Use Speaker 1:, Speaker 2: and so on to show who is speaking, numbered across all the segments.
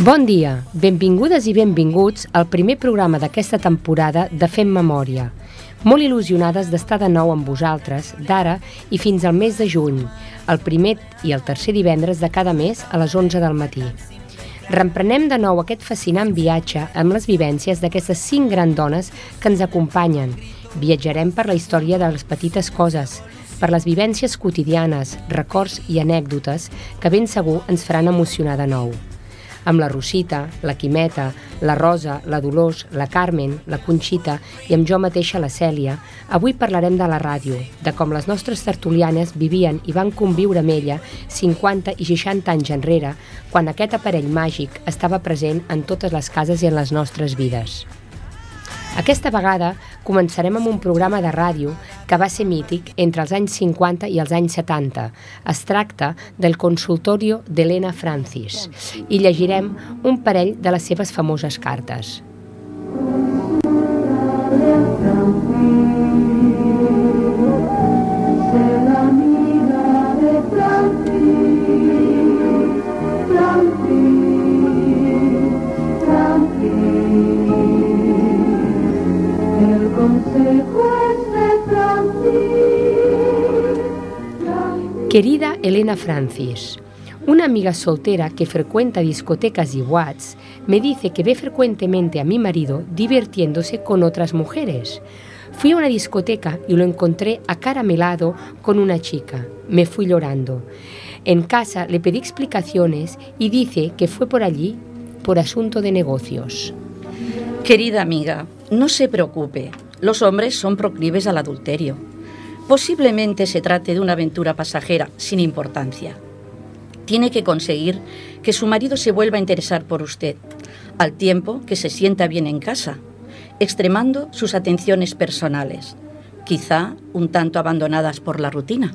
Speaker 1: Bon dia, benvingudes i benvinguts al primer programa d'aquesta temporada de Fem Memòria. Molt il·lusionades d'estar de nou amb vosaltres, d'ara i fins al mes de juny, el primer i el tercer divendres de cada mes a les 11 del matí. Reemprenem de nou aquest fascinant viatge amb les vivències d'aquestes cinc grans dones que ens acompanyen. Viatjarem per la història de les petites coses, per les vivències quotidianes, records i anècdotes que ben segur ens faran emocionar de nou amb la Rosita, la Quimeta, la Rosa, la Dolors, la Carmen, la Conxita i amb jo mateixa la Cèlia, avui parlarem de la ràdio, de com les nostres tertulianes vivien i van conviure amb ella 50 i 60 anys enrere, quan aquest aparell màgic estava present en totes les cases i en les nostres vides. Aquesta vegada començarem amb un programa de ràdio que va ser mític entre els anys 50 i els anys 70. Es tracta del consultorio d'Helena Francis i llegirem un parell de les seves famoses cartes.
Speaker 2: El
Speaker 1: Querida Elena Francis, una amiga soltera que frecuenta discotecas y watts me dice que ve frecuentemente a mi marido divirtiéndose con otras mujeres. Fui a una discoteca y lo encontré acaramelado con una chica. Me fui llorando. En casa le pedí explicaciones y dice que fue por allí por asunto de negocios.
Speaker 3: Querida amiga, no se preocupe. Los hombres son proclives al adulterio. Posiblemente se trate de una aventura pasajera sin importancia. Tiene que conseguir que su marido se vuelva a interesar por usted, al tiempo que se sienta bien en casa, extremando sus atenciones personales, quizá un tanto abandonadas por la rutina.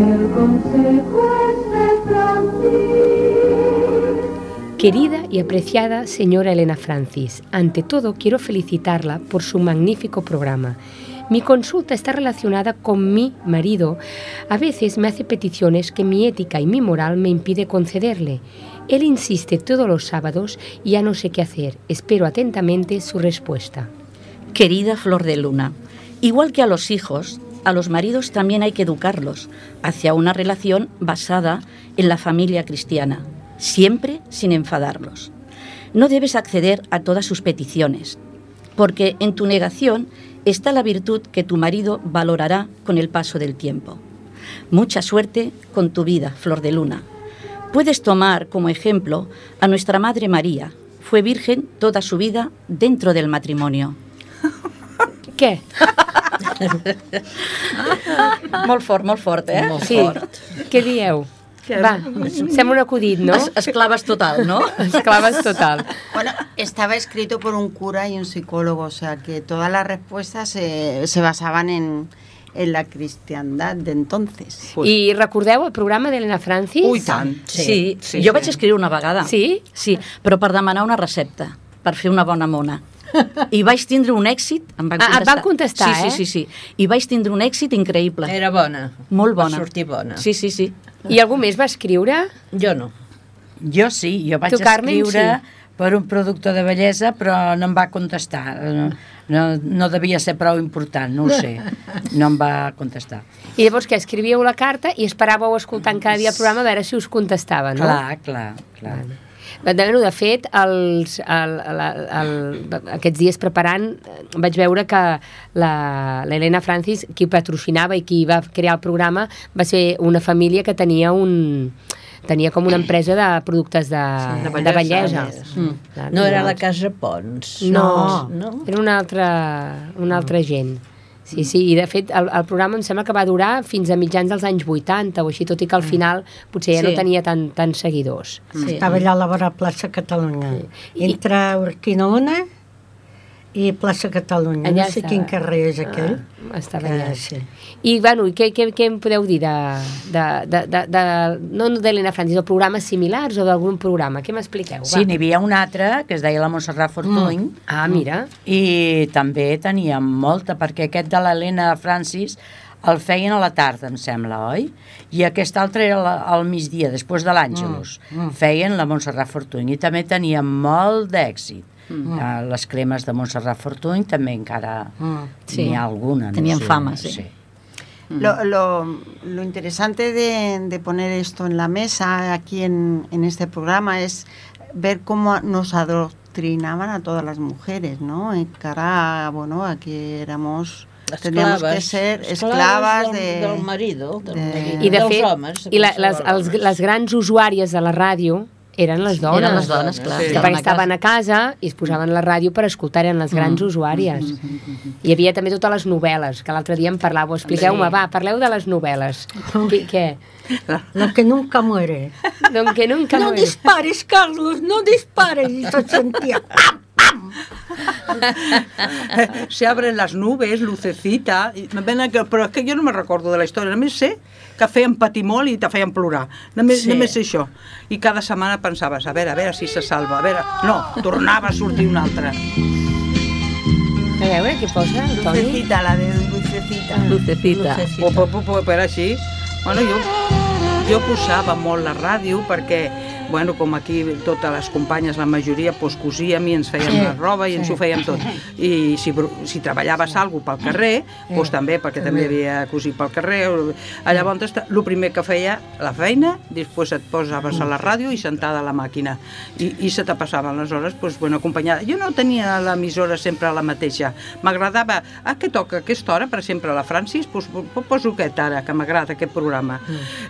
Speaker 2: El consejo es de.
Speaker 1: Querida y apreciada señora Elena Francis, ante todo quiero felicitarla por su magnífico programa. Mi consulta está relacionada con mi marido. A veces me hace peticiones que mi ética y mi moral me impide concederle. Él insiste todos los sábados y ya no sé qué hacer. Espero atentamente su respuesta.
Speaker 3: Querida Flor de Luna, igual que a los hijos, a los maridos también hay que educarlos hacia una relación basada en la familia cristiana, siempre sin enfadarlos. No debes acceder a todas sus peticiones, porque en tu negación está la virtud que tu marido valorará con el paso del tiempo. Mucha suerte con tu vida, Flor de Luna. Puedes tomar como ejemplo a nuestra Madre María. Fue virgen toda su vida dentro del matrimonio.
Speaker 1: Què?
Speaker 3: molt fort, molt fort, eh?
Speaker 4: Molt
Speaker 1: Sí.
Speaker 4: fort.
Speaker 1: Què dieu? Va, sembla un acudit, no?
Speaker 3: Es, esclaves total, ¿no?
Speaker 1: Esclaves total.
Speaker 5: Bueno, estaba escrito por un cura y un psicólogo, o sea que todas las respuestas se, se basaban en, en la cristiandad de entonces.
Speaker 1: I recordeu el programa d'Helena Francis?
Speaker 5: Ui, tant.
Speaker 3: Sí,
Speaker 4: Sí,
Speaker 3: sí,
Speaker 4: sí,
Speaker 3: jo
Speaker 4: sí.
Speaker 3: vaig escriure una vegada.
Speaker 1: Sí?
Speaker 3: Sí, però per demanar una recepta, per fer una bona mona. I vaig tindre un èxit, em van
Speaker 1: Ah,
Speaker 3: contestar.
Speaker 1: et van contestar,
Speaker 3: sí,
Speaker 1: eh?
Speaker 3: Sí, sí, sí. I vaig tindre un èxit increïble.
Speaker 4: Era bona.
Speaker 3: Molt bona.
Speaker 4: Va sortir bona.
Speaker 3: Sí, sí, sí.
Speaker 1: I algú més va escriure?
Speaker 4: Jo no.
Speaker 6: Jo sí, jo vaig
Speaker 1: Tu, Carmen,
Speaker 6: escriure
Speaker 1: sí.
Speaker 6: per un producte de bellesa, però no em va contestar. No, no, no devia ser prou important, no ho sé. No em va contestar.
Speaker 1: I llavors que escrivíeu la carta i esperàveu escoltant cada dia el programa a veure si us contestava, no?
Speaker 6: Clar, clar, clar.
Speaker 1: De, de, de fet, els, el, el, el, aquests dies preparant vaig veure que la- l'Helena Francis, qui patrocinava i qui va crear el programa, va ser una família que tenia un tenia com una empresa de productes de,
Speaker 4: Sí,
Speaker 1: de
Speaker 4: de
Speaker 1: bellesa. Mm.
Speaker 4: No era la Casa Pons.
Speaker 1: No,
Speaker 4: no?
Speaker 1: era una altra, una altra gent. Sí, sí, i de fet el, el programa em sembla que va durar fins a mitjans dels anys 80 o així, tot i que al final potser ja no
Speaker 3: Sí.
Speaker 1: tenia tant, tants seguidors.
Speaker 3: Sí.
Speaker 4: Estava allà a la vora plaça Catalunya, entre Urquinaona i plaça Catalunya.
Speaker 1: Allà
Speaker 4: no sé
Speaker 1: estava.
Speaker 4: quin carrer és aquell.
Speaker 1: Ah, estava
Speaker 4: que,
Speaker 1: allà.
Speaker 4: sí.
Speaker 1: I, bueno, i què, què, què em podeu dir de, de, de, de, de no d'Helena Francis, de programes similars o d'algun programa? Què m'expliqueu?
Speaker 6: Sí, n'hi havia un altre, que es deia la Montserrat Fortuny, mm.
Speaker 1: Ah, mira.
Speaker 6: i també tenia molta, perquè aquest de l'Helena Francis el feien a la tarda, em sembla, oi? I aquest altre era la- al migdia, després de l'Àngelus. Mm. Feien la Montserrat Fortuny i també tenia molt d'èxit. Mm. Uh, les cremes de Montserrat Fortuny també encara
Speaker 4: Mm.
Speaker 3: Sí.
Speaker 6: n'hi ha alguna.
Speaker 3: Tenien
Speaker 6: no sé,
Speaker 3: fama, sí.
Speaker 6: sí.
Speaker 5: Lo, lo, lo interesante de, de poner esto en la mesa aquí en, en este programa es ver cómo nos adoctrinaban a todas las mujeres, ¿no? En cara, a, bueno, a que éramos teníamos que ser esclavas
Speaker 7: del,
Speaker 5: de,
Speaker 7: del marido, del,
Speaker 5: de-
Speaker 1: I de
Speaker 7: dels
Speaker 1: fet,
Speaker 7: homes.
Speaker 1: i la, les,
Speaker 7: qualsevol
Speaker 1: els,
Speaker 7: home.
Speaker 1: les grans usuàries de la ràdio eren les dones.
Speaker 3: Eren les dones, clar.
Speaker 7: Sí.
Speaker 1: Perquè estaven a casa i es posaven la ràdio per escoltar, eren les grans usuàries. Hi havia també totes les novel·les, que l'altre dia em parlàveu. Expliqueu-me, va, parleu de les novel·les. Què? què?
Speaker 4: La que nunca muere.
Speaker 1: Doncs que nunca
Speaker 4: No
Speaker 1: muere.
Speaker 4: dispares, Carlos, no dispares. I tot sentia...
Speaker 8: se abren las nubes, lucecita, i ven que, però és que jo no me recordo de la història, només sé que feien patir molt i te feien plorar, només,
Speaker 6: Sí.
Speaker 8: només sé això. I cada setmana pensaves, a veure, a veure si se salva, a veure... No, tornava a sortir un altre.
Speaker 1: A veure, què posa, el Toni?
Speaker 5: Lucecita, la de Lucecita.
Speaker 3: Lucecita.
Speaker 8: Pues, pues, pues, pues, per així. Bueno, jo, jo posava molt la ràdio perquè, bueno, com aquí totes les companyes, la majoria, pues, cosíem i ens fèiem la roba i ens ho fèiem tot. I si, si treballaves alguna pel carrer, pues, també, perquè també havia cosir pel carrer, llavors el primer que feia la feina, després et posaves a la ràdio i sentada a la màquina. I, i se te passaven les hores pues, bueno, acompanyada. Jo no tenia l'emissora sempre la mateixa. M'agradava, ah, què toca aquesta hora, per exemple, a la Francis, pues, pues, poso aquest ara, que m'agrada aquest programa.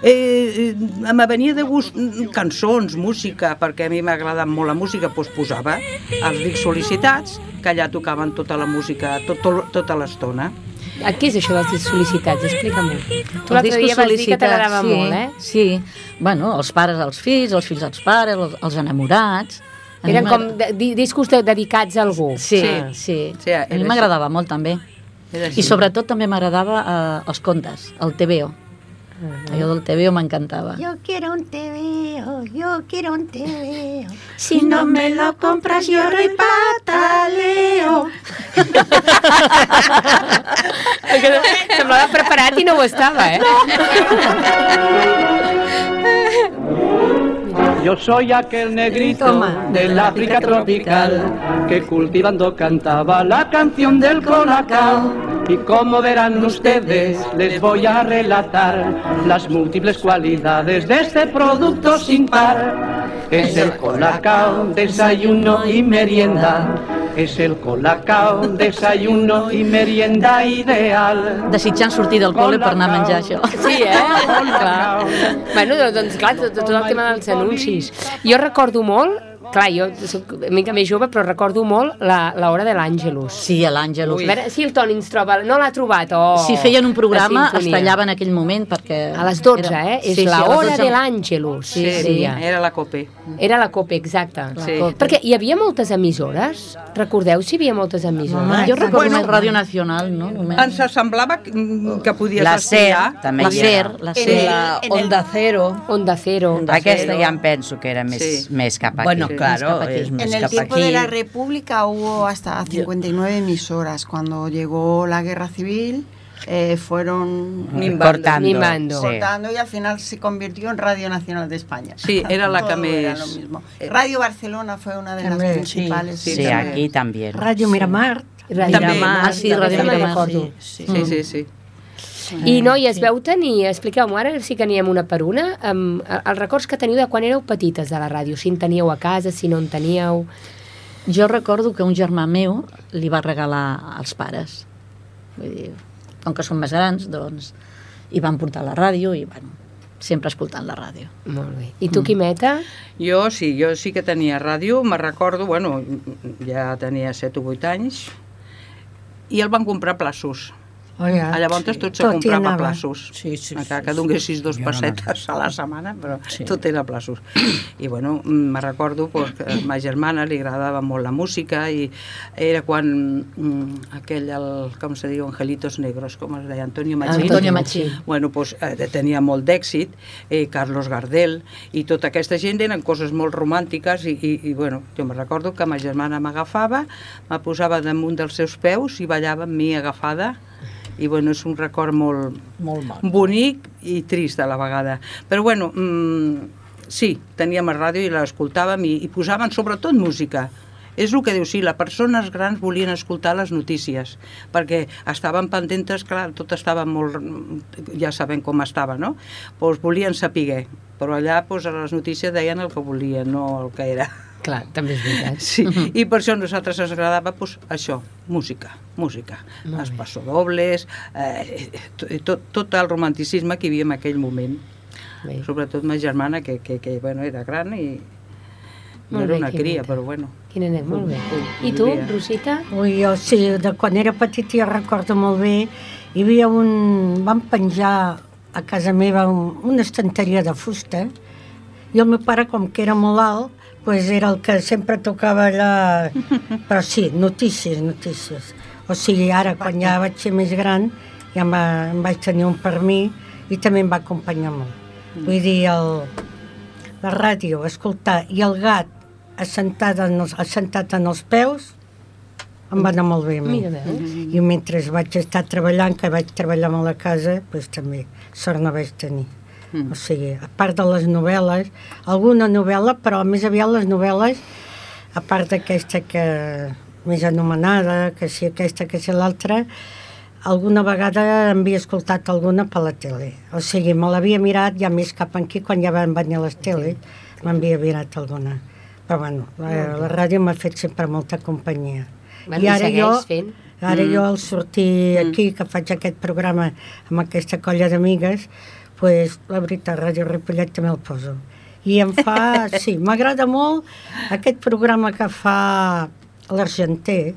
Speaker 8: Eh, eh, me venia de gust mm, cançons, música, perquè a mi m'ha agradat molt la música, doncs posava els dics sol·licitats, que allà tocaven tota la música, tot, tot, tota l'estona.
Speaker 1: Ah, Què és això dels sol·licitats? Explica-m'ho. Tu l'altre dia vas dir que t'agradava
Speaker 3: sí,
Speaker 1: molt, eh?
Speaker 3: Sí, bueno, els pares als fills, els fills als pares, els, els enamorats... A
Speaker 1: Eren com
Speaker 3: m'agrada-
Speaker 1: de, di- discos de, dedicats a algú.
Speaker 3: Sí,
Speaker 1: Ah.
Speaker 3: sí.
Speaker 8: Sí,
Speaker 3: a mi m'agradava molt també. I sobretot també m'agradava eh, els contes, el TVO. Allò del TVO m'encantava.
Speaker 4: Yo quiero un TVO, yo quiero un TVO.
Speaker 3: Si no me lo compras lloro y pataleo.
Speaker 1: Semblava preparat i no ho estava, eh?
Speaker 9: Yo soy aquel negrito
Speaker 4: Toma.
Speaker 9: del África tropical que cultivando cantaba la canción del colacao. Y como verán ustedes, les voy a relatar las múltiples cualidades de este producto sin par. Es el colacao, desayuno y merienda. Es el colacao, desayuno y merienda ideal.
Speaker 3: Desitjant sortir del col·le per anar a menjar això.
Speaker 1: Sí, eh? clar. Bueno, doncs, doncs clar, tot, tot el tema dels anuncis. Jo recordo molt, clar, jo soc una mica més jove, però recordo molt la- l'hora de l'Àngelus.
Speaker 3: Sí, a l'Àngelus.
Speaker 1: A veure si el Toni ens troba... No l'ha trobat, oh!
Speaker 3: Si feien un programa,
Speaker 1: la
Speaker 3: es tallava en aquell moment perquè...
Speaker 1: A les 12,
Speaker 3: era-
Speaker 1: eh? És
Speaker 3: Sí, sí,
Speaker 1: la
Speaker 3: a les
Speaker 1: hora
Speaker 3: 12.
Speaker 1: de l'Àngelus.
Speaker 3: Sí, sí.
Speaker 8: Era la COPE.
Speaker 1: Era la COPE, exacte.
Speaker 8: Sí.
Speaker 1: Perquè hi havia moltes emissores? Recordeu si hi havia moltes emissores?
Speaker 4: Home,
Speaker 3: Jo recordo
Speaker 8: Bueno.
Speaker 3: més Ràdio Nacional, no? Només.
Speaker 8: Ens semblava que, mm, que podies
Speaker 6: La SER també
Speaker 3: La. SER, la
Speaker 7: Sí,
Speaker 3: SER.
Speaker 7: la
Speaker 5: en el-
Speaker 7: Onda Cero.
Speaker 1: Onda Cero.
Speaker 6: Aquesta ja em penso que era més,
Speaker 8: Sí.
Speaker 6: més cap aquí.
Speaker 7: Bueno,
Speaker 8: Sí.
Speaker 7: Claro, es
Speaker 5: En el tiempo
Speaker 7: aquí.
Speaker 5: de la República hubo hasta 59 emisoras. Cuando llegó la guerra civil, eh, fueron
Speaker 8: Mimbando.
Speaker 6: cortando.
Speaker 1: Mimando.
Speaker 6: Sí.
Speaker 5: cortando y al final se convirtió en Radio Nacional de España.
Speaker 8: Sí, era la que
Speaker 5: lo mismo. Radio Barcelona fue una de las
Speaker 4: També,
Speaker 5: principales.
Speaker 6: Sí,
Speaker 8: Sí, també.
Speaker 6: aquí també.
Speaker 4: Radio Miramar.
Speaker 1: Radio
Speaker 8: També.
Speaker 1: Miramar,
Speaker 3: Ah, sí, Radio Miramar.
Speaker 7: Sí,
Speaker 8: Sí, sí, sí.
Speaker 1: I noies, veu tenir, expliqueu-m'ho ara, sí que anem una per una, um, els records que teniu de quan éreu petites de la ràdio, si en teníeu a casa, si no en teníeu...
Speaker 3: Jo recordo que un germà meu li va regalar als pares. Vull dir, com que són més grans, doncs, i van portar la ràdio i, bueno, sempre escoltant la ràdio.
Speaker 1: Molt bé. I tu, Quimeta?
Speaker 8: Jo sí, jo sí que tenia ràdio, me recordo, bueno, ja tenia 7 o 8 anys, i el van comprar a plaços.
Speaker 4: Oh, ja.
Speaker 8: Llavors tot se
Speaker 4: Tot
Speaker 8: comprava a plaços.
Speaker 6: Sí, sí, sí,
Speaker 8: que
Speaker 6: sí.
Speaker 8: donessis dos
Speaker 6: Jo no
Speaker 8: pessetes a la setmana, però
Speaker 6: Sí.
Speaker 8: tot era a plaços. I bueno, mm, me recordo pues, que a ma germana li agradava molt la música i era quan mm, aquell, el, com se diu, Angelitos Negros, com es deia, Antonio Machín.
Speaker 3: Antonio Machín.
Speaker 8: Bueno, pues, eh, tenia molt d'èxit, eh, Carlos Gardel, i tota aquesta gent eren coses molt romàntiques i, i, i bueno, jo me recordo que ma germana m'agafava, me posava damunt dels seus peus i ballava amb mi agafada i bueno, és un record molt
Speaker 6: Molt mal.
Speaker 8: bonic i trist a la vegada. Però bueno, mm, sí, teníem la ràdio i l'escoltàvem i, i posaven sobretot música. És el que diu, sí, les persones grans volien escoltar les notícies, perquè estaven pendentes, clar, tot estava molt... ja sabem com estava, no? Doncs volien saber, però allà doncs, a les notícies deien el que volien, no el que era.
Speaker 1: Clar, també és veritat.
Speaker 8: Sí, i per això a nosaltres ens agradava pues, això, música, música,
Speaker 1: Molt
Speaker 8: els passodobles, eh, tot, tot, tot el romanticisme que hi havia en aquell moment.
Speaker 1: Bé.
Speaker 8: Sobretot ma germana, que, que, que bueno, era gran i no
Speaker 1: Molt
Speaker 8: era
Speaker 1: bé,
Speaker 8: una cria,
Speaker 1: neta.
Speaker 8: però bueno.
Speaker 1: Quina anem, molt bé.
Speaker 8: Ui,
Speaker 1: I tu. Rosita?
Speaker 4: Ui, jo sí, de quan era petita ja recordo molt bé, hi havia un... van penjar a casa meva un, una estanteria de fusta i el meu pare, com que era molt alt, pues era el que sempre tocava allà... Però sí, notícies, notícies. O sigui, ara, quan ja vaig ser més gran, ja em, va, em vaig tenir un per mi i també em va acompanyar molt. Vull dir, el, la ràdio, escoltar, i el gat assentat en els, assentat en els peus, em va anar molt bé a mi.
Speaker 1: Mira, veus?
Speaker 4: I mentre vaig estar treballant, que vaig treballar molt a casa, doncs també sort no vaig tenir.
Speaker 8: Mm.
Speaker 4: O sigui, a part de les novel·les, alguna novel·la, però més aviat les novel·les, a part d'aquesta que més anomenada, que si aquesta, que si l'altra, alguna vegada havia escoltat alguna per la tele. O sigui, me l'havia mirat ja més cap aquí, quan ja van venir les teles, m'havia mirat alguna. Però bueno, la, la ràdio m'ha fet sempre molta companyia.
Speaker 1: Bueno, i segueix fent.
Speaker 4: Ara jo al sortir aquí, que faig aquest programa amb aquesta colla d'amigues, pues, la veritat, Ràdio Ripollet també el poso. I em fa, sí, m'agrada molt aquest programa que fa l'Argenter.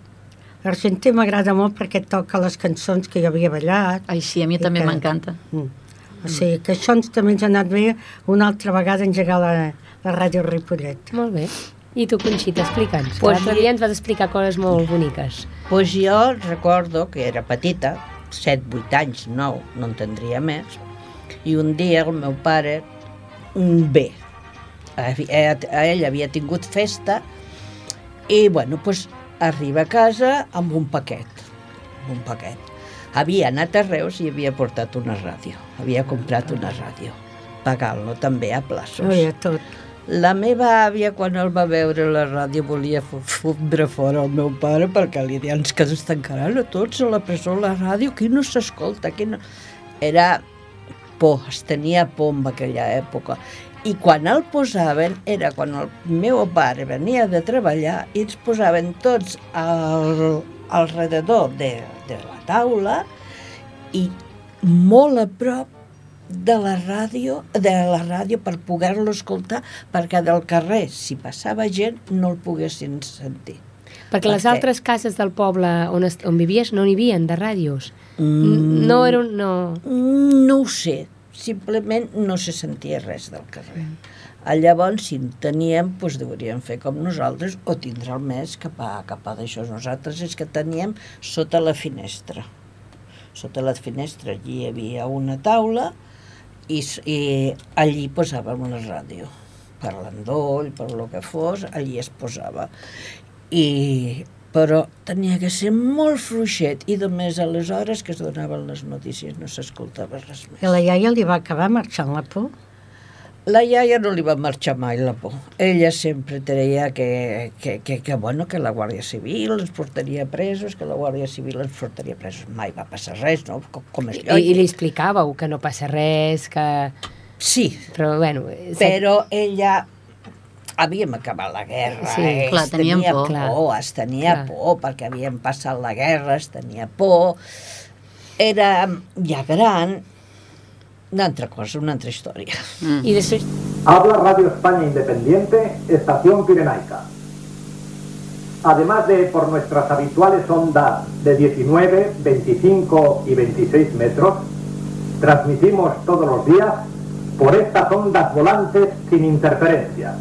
Speaker 4: L'Argenter m'agrada molt perquè toca les cançons que jo havia ballat.
Speaker 3: Ai, sí, a mi també
Speaker 4: que-
Speaker 3: m'encanta.
Speaker 4: Mm. O sigui, que això ens, també ens ha anat bé una altra vegada engegar la, la Ràdio Ripollet.
Speaker 1: Molt bé. I tu, Conxita, explica'ns.
Speaker 7: Pues
Speaker 1: L'altre dia ens vas explicar coses molt boniques.
Speaker 7: Pues jo recordo que era petita, 7-8 anys, 9, no en tindria més, i un dia el meu pare mm, bé, eh, a ell havia tingut festa i, bueno, pues, arriba a casa amb un paquet, amb un paquet. Havia anat a Reus i havia portat una ràdio, havia comprat una ràdio, pagant-lo també a plaços.
Speaker 4: Ui, a tot.
Speaker 7: La meva àvia, quan el va veure la ràdio, volia fondre fora el meu pare perquè li deien "És que ens tancaran a tots a la presó la ràdio, aquí no s'escolta, no... Era por, es tenia por en aquella època. I quan el posaven era quan el meu pare venia de treballar i ens posaven tots al, al rededor de, de la taula i molt a prop de la ràdio, de la ràdio per poder-lo escoltar, perquè del carrer, si passava gent, no el poguessin sentir.
Speaker 1: Perquè les
Speaker 7: Per què?
Speaker 1: altres cases del poble on, est- on vivies no n'hi havia de ràdios.
Speaker 7: Mm,
Speaker 1: No era un... No...
Speaker 7: No ho sé, simplement no se sentia res del carrer. A Llavors, si en teníem, doncs deurien fer com nosaltres o tindre el més cap a, cap a d'això. Nosaltres és que teníem sota la finestra. Sota la finestra allí hi havia una taula i, i allí posàvem una ràdio. Per l'endoll, per lo que fos, allí es posava. I, però tenia que ser molt fluixet i només a les hores que es donaven les notícies no s'escoltava res més.
Speaker 4: I la iaia li va acabar marxant la por?
Speaker 7: La iaia no li va marxar mai la por. Ella sempre treia que, que, que, que, bueno, que la Guàrdia Civil ens portaria presos, que la Guàrdia Civil ens portaria presos. Mai va passar res, no? Com, com és
Speaker 1: I, I li explicàveu que no passa res, que...
Speaker 7: Sí,
Speaker 1: Però, bueno...
Speaker 7: però ella havíem acabat la guerra,
Speaker 1: Sí,
Speaker 7: eh?
Speaker 3: clar,
Speaker 7: es tenia
Speaker 3: por.
Speaker 7: por,
Speaker 1: Clar.
Speaker 7: es tenia
Speaker 1: Clar.
Speaker 7: por, perquè havien passat la guerra, es tenia por, era ja gran, una altra cosa, una altra història.
Speaker 8: Mm.
Speaker 1: I després...
Speaker 10: Habla Radio España Independiente, Estación Pirenaica. además de por nuestras habituales ondas de 19, 25 y 26 metros, transmitimos todos los días por estas ondas volantes sin interferencia.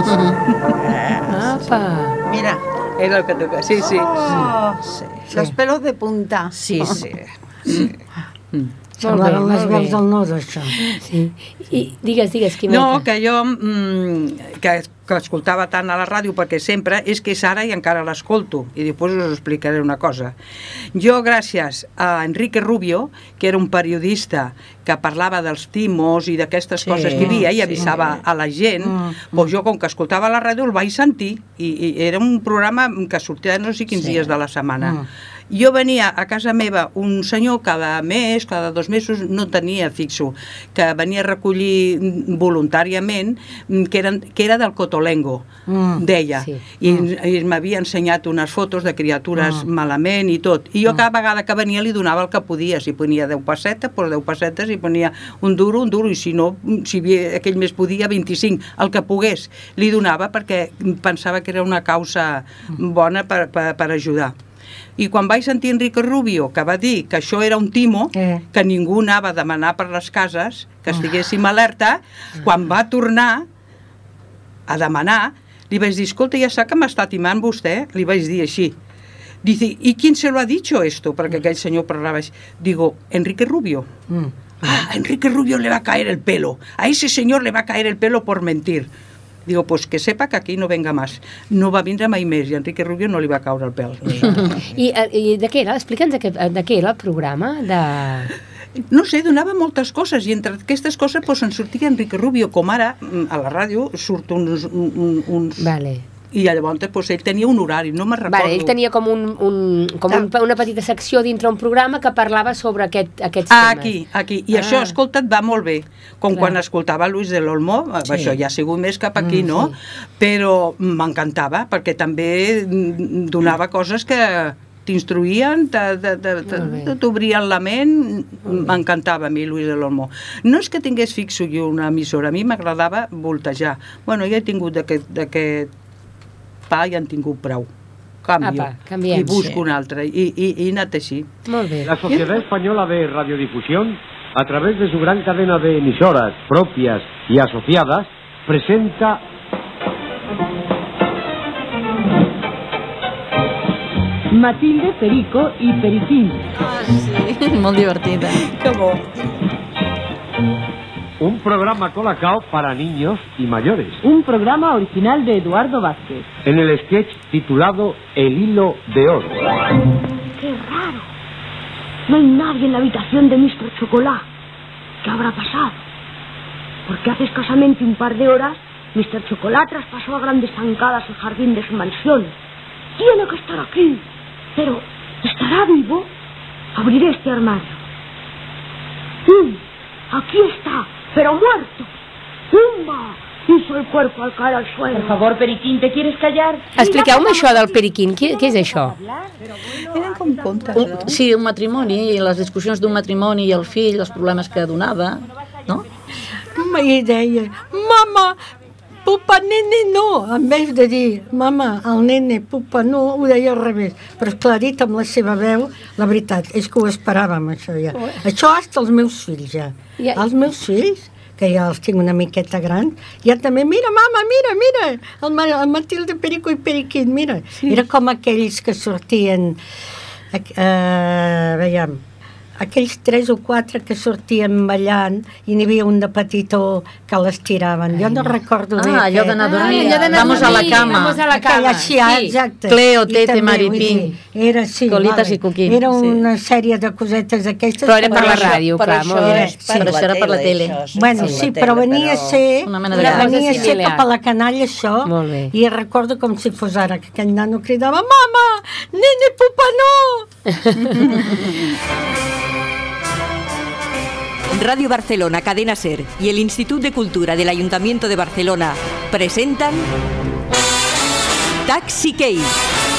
Speaker 1: Apa.
Speaker 5: Mira,
Speaker 8: Es lo que toca, sí, sí.
Speaker 5: Oh, los pelos de punta.
Speaker 7: Sí, sí.
Speaker 4: Semblaven les
Speaker 1: molt
Speaker 4: veus
Speaker 1: bé.
Speaker 4: del nord, això.
Speaker 1: Sí. I digues, digues, Quimeta.
Speaker 8: No, que jo mm, que, que escoltava tant a la ràdio perquè sempre és que és ara i encara l'escolto i després us explicaré una cosa jo gràcies a Enrique Rubio que era un periodista que parlava dels timos i d'aquestes
Speaker 7: Sí,
Speaker 8: coses que hi havia i
Speaker 7: sí.
Speaker 8: avisava a la gent
Speaker 4: Mm,
Speaker 8: doncs jo com que escoltava la ràdio el vaig sentir i, i era un programa que sortia no sé quins
Speaker 7: Sí.
Speaker 8: dies de la setmana
Speaker 4: Mm.
Speaker 8: Jo venia a casa meva un senyor cada mes, cada dos mesos, no tenia fixo, que venia a recollir mm, voluntàriament, mm, que, eren, que era del Cotolengo,
Speaker 4: Mm.
Speaker 8: deia.
Speaker 1: Sí.
Speaker 8: I, i m'havia ensenyat unes fotos de criatures malament i tot. I jo cada vegada que venia li donava el que podia. Si ponia 10 pessetes, doncs 10 pessetes, i ponia un duro, un duro, i si no, mm, si havia, aquell mes podia, 25, el que pogués. Li donava perquè pensava que era una causa bona per, per, per ajudar. I quan vaig sentir Enrique Rubio, que va dir que això era un timo,
Speaker 4: Eh.
Speaker 8: que ningú anava a demanar per les cases, que estiguéssim alerta, quan va tornar a demanar, li vaig dir, escolta, ja sap que m'està timant vostè? Li vaig dir així. Dice, ¿y quién se lo ha dicho esto? Perquè aquell senyor parlava així. Digo, Enrique Rubio.
Speaker 4: Mm.
Speaker 8: Ah, a Enrique Rubio le va a caer el pelo. A ese señor le va a caer el pelo por mentir. Digo, pues que sepa que aquí no venga más. No va vindre mai més i Enrique Rubio no li va caure el pèl.
Speaker 1: I, eh, I de què era? Explica'ns de, què, de què era el programa. De...
Speaker 8: No sé, donava moltes coses i entre aquestes coses pues, en sortia Enrique Rubio, com ara mm, a la ràdio surt uns... un- un- uns
Speaker 1: Vale.
Speaker 8: I llavors pues, ell tenia un horari, no me'n recordo.
Speaker 1: Vale, ell tenia com, un, un, com un, una petita secció dintre un programa que parlava sobre aquest, aquests
Speaker 8: Ah,
Speaker 1: temes.
Speaker 8: aquí, aquí. I
Speaker 1: Ah.
Speaker 8: ah. això, escolta't, va molt bé. Com
Speaker 1: Clar.
Speaker 8: quan escoltava Luis de l'Olmo,
Speaker 7: Sí.
Speaker 8: sí. això ja ha sigut més cap aquí,
Speaker 1: Mm,
Speaker 8: no?
Speaker 1: sí.
Speaker 8: Però m'encantava, perquè també mm, donava coses que t'instruïen, te- te- te-
Speaker 1: Molt bé.
Speaker 8: te- t'obrien la ment, m'encantava a mi Luis de l'Olmo. No és que tingués fixo jo una emissora, a mi m'agradava voltejar. Bueno, ja he tingut d'aquest d'aquest pa i han tingut prou. Canvio.
Speaker 1: Apa, canviem,
Speaker 8: I busco
Speaker 1: sí.
Speaker 8: un altre. I, i, i he anat així.
Speaker 1: Molt bé.
Speaker 11: La Sociedad Española de Radiodifusión, a través de su gran cadena de emisoras propias y asociadas, presenta
Speaker 12: Matilde, Perico y Periquín.
Speaker 3: Ah, sí, molt divertida.
Speaker 8: Que bo.
Speaker 11: Un programa colacao para niños y mayores,
Speaker 12: Un programa original de Eduardo Vázquez.
Speaker 11: en el sketch titulado El hilo de oro.
Speaker 12: ¡Qué raro! No hay nadie en la habitación de Mr. Chocolate. ¿Qué habrá pasado? Porque hace escasamente un par de horas, Mr. Chocolate traspasó a grandes zancadas el jardín de su mansión. Tiene que estar aquí. Pero, ¿estará vivo? Abriré este armario. ¡Mm! Aquí está, pero muerto. ¡Pumba! Hizo el cuerpo al caer al suelo. Por favor, Periquín, ¿te quieres callar?
Speaker 1: Expliqueu-me això del periquín. Què, què és això?
Speaker 8: Eren com contes,
Speaker 3: Un,
Speaker 8: no?
Speaker 3: sí, un matrimoni, les discussions d'un matrimoni i el fill, els problemes que donava, no?
Speaker 4: I deia, mama, pupa, nene, no. En vez de dir, mama, el nene, pupa, no, ho deia al revés. Però esclar, dit amb la seva veu, la veritat, és que ho esperàvem, això ja. Això hasta els meus fills, ja.
Speaker 1: Ja.
Speaker 4: Els meus fills, que ja els tinc una miqueta gran, ja també, mira, mama, mira, mira, el, el Matilde Perico i Periquín, mira. Sí. Era com aquells que sortien, eh, veiem, aquells tres o quatre que sortien ballant i n'hi havia un de petitó que les tiraven. Jo no recordo bé.
Speaker 3: Ah, allò d'anar a dormir.
Speaker 1: allò d'anar a
Speaker 3: Vamos a la cama.
Speaker 1: vamos a la
Speaker 4: Aquella
Speaker 1: cama.
Speaker 4: així, ah,
Speaker 1: Sí.
Speaker 4: exacte.
Speaker 3: Cleo, Tete, Maripín.
Speaker 4: Era, sí,
Speaker 3: Colitas i Coquín,
Speaker 4: Era
Speaker 3: sí.
Speaker 4: una sèrie de cosetes d'aquestes.
Speaker 1: Però era per la ràdio, clar, molt bé.
Speaker 4: Sí.
Speaker 3: Però això era per la tele.
Speaker 4: Bueno,
Speaker 7: per
Speaker 4: sí,
Speaker 7: tele,
Speaker 4: però venia a ser,
Speaker 3: Una mena de
Speaker 4: venia a
Speaker 1: Cosa
Speaker 4: ser cap a la canalla això,
Speaker 1: Molt bé.
Speaker 4: i recordo com si fos ara, que aquell nano cridava, mama, nene, pupa, no!
Speaker 13: Radio Barcelona, Cadena Ser y el Instituto de Cultura del Ayuntamiento de Barcelona presentan Taxi Case.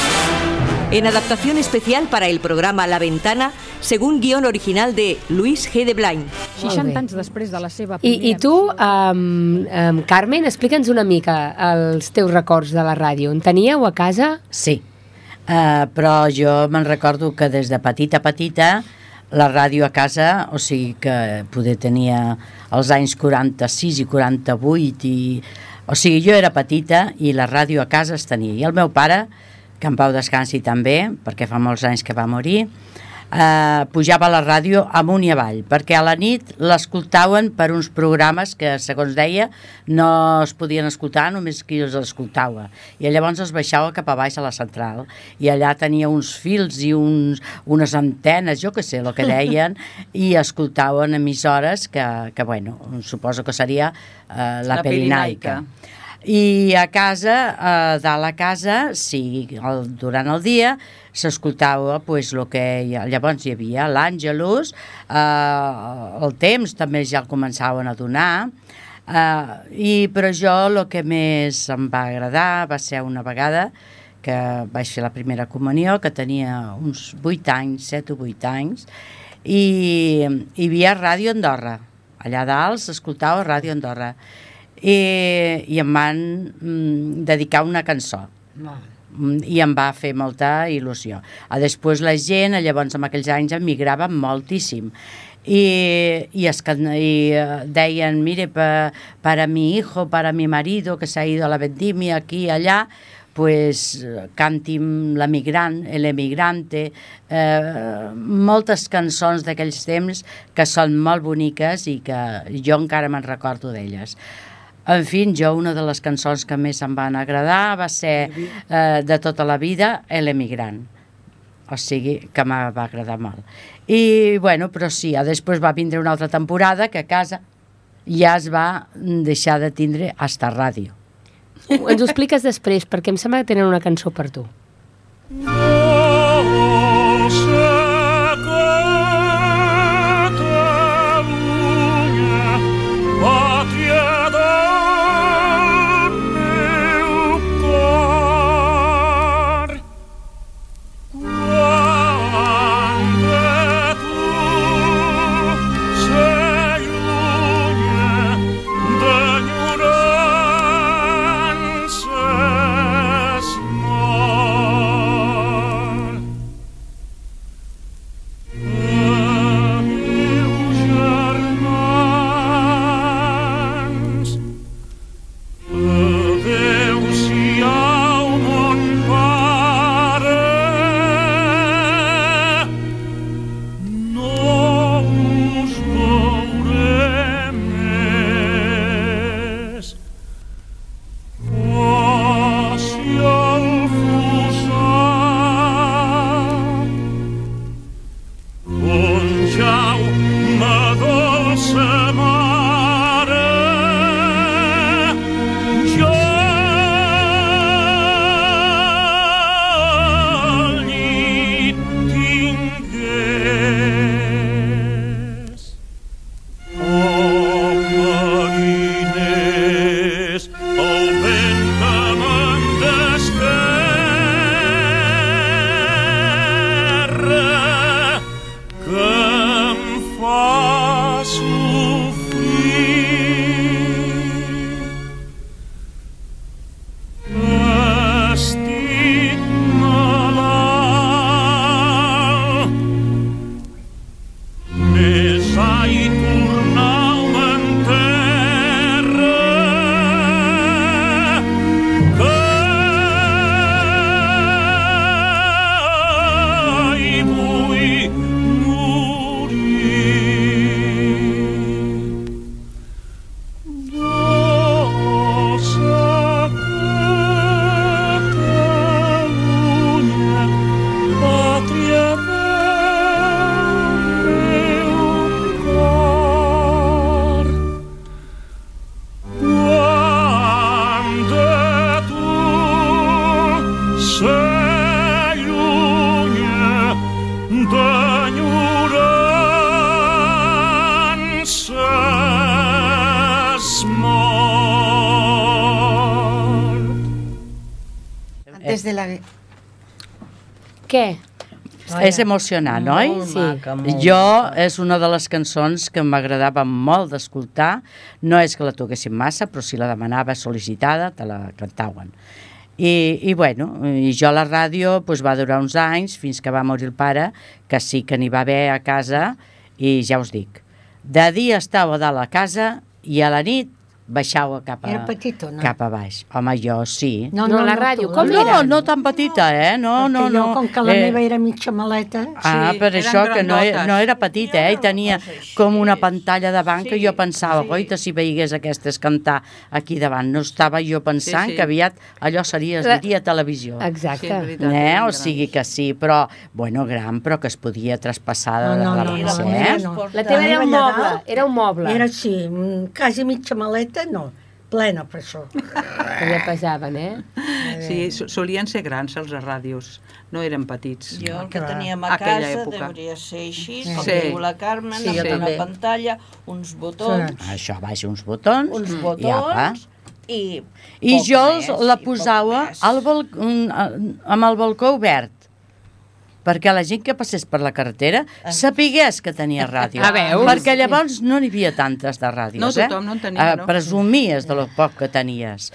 Speaker 13: en adaptación especial para el programa La Ventana, según guión original de Luis G. de Blain.
Speaker 1: 60
Speaker 14: anys després de la seva
Speaker 1: I, i tu, um, um, Carmen, explica'ns una mica els teus records de la ràdio. En teníeu a casa?
Speaker 6: Sí, uh, però jo me'n recordo que des de petita a petita la ràdio a casa, o sigui que poder tenia els anys 46 i 48 i... O sigui, jo era petita i la ràdio a casa es tenia. I el meu pare, que en pau descansi també, perquè fa molts anys que va morir, eh, pujava la ràdio amunt i avall, perquè a la nit l'escoltaven per uns programes que, segons deia, no es podien escoltar, només qui els escoltava. I llavors es baixava cap a baix a la central, i allà tenia uns fils i uns, unes antenes, jo que sé, el que deien, i escoltaven emissores que, que bueno, suposo que seria eh, la,
Speaker 8: La
Speaker 6: Pirinaica.
Speaker 8: Pirinaica.
Speaker 6: I a casa, a dalt a casa, sí, el, durant el dia s'escoltava pues, el que hi, llavors hi havia, l'Àngelus, eh, el temps també ja el començaven a donar, eh, i, però jo el que més em va agradar va ser una vegada que vaig fer la primera comunió, que tenia uns 8 anys, 7 o 8 anys, i hi havia Ràdio Andorra. Allà dalt s'escoltava Ràdio Andorra. I, i em van mm, dedicar una cançó Mm, i em va fer molta il·lusió. A després la gent, llavors en aquells anys emigrava moltíssim y, y, es, y eh, deien, mire, pa- para mi hijo, para mi marido que se ha ido a la vendimia aquí y allá, pues canti'm l'emigrant, l'emigrante, eh, moltes cançons d'aquells temps que són molt boniques i que jo encara me'n recordo d'elles. En fi, jo una de les cançons que més em van agradar va ser eh, de tota la vida, l'emigrant o sigui que me va agradar molt. I, bueno, però sí, després va vindre una altra temporada que a casa ja es va deixar de tindre hasta ràdio.
Speaker 1: Ens ho expliques després, perquè em sembla que tenen una cançó per tu.
Speaker 15: Adéu-siau, mor.
Speaker 5: Antes de la...
Speaker 1: què?
Speaker 6: És emocionant, oi?
Speaker 7: Molt maca, molt
Speaker 6: Jo, és una de les cançons que m'agradava molt d'escoltar. No és que la toquessin massa, però si la demanava sol·licitada, te la cantaven. I, i bueno, i jo a la ràdio pues, va durar uns anys, fins que va morir el pare, que sí que n'hi va haver a casa, i ja us dic, de dia estava a dalt a casa i a la nit baixava cap a,
Speaker 4: Era petit o no?
Speaker 6: cap a baix. Home, jo sí.
Speaker 1: No, no, la ràdio,
Speaker 4: tu,
Speaker 1: com
Speaker 6: no,
Speaker 1: era?
Speaker 6: no tan petita, eh? No, no,
Speaker 4: Perquè
Speaker 6: no.
Speaker 4: jo, com que la
Speaker 6: eh,
Speaker 4: meva era mitja maleta...
Speaker 6: Ah,
Speaker 8: Sí,
Speaker 6: per això que no, era- no era petita, eh? I tenia com una pantalla davant que jo pensava, goita, si veigués aquestes cantar aquí davant. No estava jo pensant
Speaker 8: Sí, sí.
Speaker 6: que aviat allò seria, es
Speaker 1: La-
Speaker 6: diria televisió.
Speaker 1: Exacte.
Speaker 8: Sí, veritat,
Speaker 6: Eh? O sigui que sí, però, bueno, gran, però que es podia traspassar de,
Speaker 4: No, no,
Speaker 6: de
Speaker 4: no,
Speaker 6: res,
Speaker 4: no,
Speaker 6: eh?
Speaker 4: no.
Speaker 1: La teva era un moble, era un moble.
Speaker 4: Era així, mm, quasi mitja maleta, no, plena per això.
Speaker 1: Que ja pesaven, eh?
Speaker 8: Sí, so- solien ser grans els ràdios, no eren petits.
Speaker 7: Jo el que teníem a
Speaker 8: Aquella
Speaker 7: casa
Speaker 8: època.
Speaker 7: hauria ser així,
Speaker 8: Sí.
Speaker 7: com
Speaker 8: Sí.
Speaker 7: diu la Carmen,
Speaker 8: Sí,
Speaker 7: amb una
Speaker 8: també.
Speaker 7: pantalla, uns botons,
Speaker 6: Això, baix uns botons,
Speaker 7: uns
Speaker 6: i apa.
Speaker 7: botons i...
Speaker 6: I
Speaker 7: poc
Speaker 6: jo els,
Speaker 7: més,
Speaker 6: la
Speaker 7: i
Speaker 6: posava al bal, mm, amb el balcó obert perquè la gent que passés per la carretera sapigués que tenia ràdio.
Speaker 1: Ah, veus?
Speaker 6: Perquè llavors no n'hi havia tantes de ràdios,
Speaker 8: No,
Speaker 6: eh?
Speaker 8: tothom no en tenia,
Speaker 6: Eh,
Speaker 8: no?
Speaker 6: Presumies de lo poc que tenies.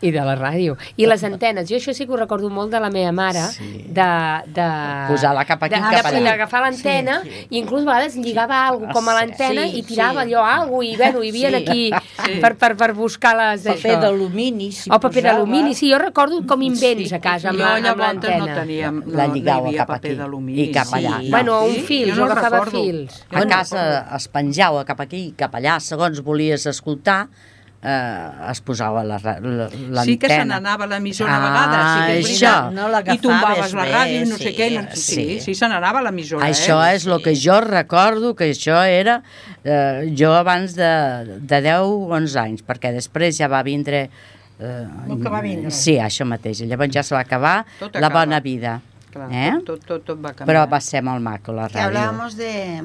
Speaker 1: I de la ràdio. I les antenes. Jo això sí que ho recordo molt de la meva mare,
Speaker 6: Sí.
Speaker 1: de... de
Speaker 6: Posar-la cap aquí,
Speaker 1: de,
Speaker 6: cap allà.
Speaker 1: d'agafar l'antena i inclús a vegades lligava alguna com a l'antena
Speaker 7: Sí,
Speaker 1: i tirava
Speaker 7: sí.
Speaker 1: allò algo i bueno, hi havia
Speaker 6: Sí.
Speaker 1: aquí
Speaker 8: Sí.
Speaker 1: per, per, per buscar les
Speaker 7: Paper
Speaker 1: això.
Speaker 7: d'alumini, si
Speaker 1: O paper d'alumini, sí, jo recordo com invents a casa amb,
Speaker 8: Jo
Speaker 1: la- amb
Speaker 8: llavors no
Speaker 1: l'antena.
Speaker 8: teníem, no,
Speaker 6: La
Speaker 8: no hi
Speaker 6: lligava
Speaker 8: havia
Speaker 6: cap
Speaker 8: paper
Speaker 6: aquí
Speaker 8: d'alumini.
Speaker 6: i cap allà.
Speaker 7: Sí.
Speaker 1: Bueno, un
Speaker 8: Sí?
Speaker 1: fil,
Speaker 8: Jo
Speaker 1: jo
Speaker 8: no
Speaker 1: agafava
Speaker 8: recordo.
Speaker 1: fils.
Speaker 6: A casa es penjava cap aquí i cap allà, segons volies escoltar, eh, es posava la la-.
Speaker 8: Sí que se n'anava l'emissora a
Speaker 6: Ah,
Speaker 8: vegades, sí que és
Speaker 6: això.
Speaker 7: No
Speaker 8: I tombaves la ràdio i no sé
Speaker 7: sí,
Speaker 8: què. No, sí,
Speaker 6: sí.
Speaker 8: sí, sí se n'anava l'emissora,
Speaker 6: Això
Speaker 8: eh?
Speaker 6: és el que jo recordo, que això era eh, jo abans de, de 10 o 11 anys, perquè després ja va vindre... Eh,
Speaker 4: El que va vindre.
Speaker 6: Sí, això mateix. Llavors ja se va acabar
Speaker 8: Tot
Speaker 6: la
Speaker 8: acaba.
Speaker 6: bona vida.
Speaker 8: Clar,
Speaker 6: eh?
Speaker 8: tot, tot, tot, tot va canviar.
Speaker 6: Però va ser molt maco la
Speaker 5: Que hablábamos de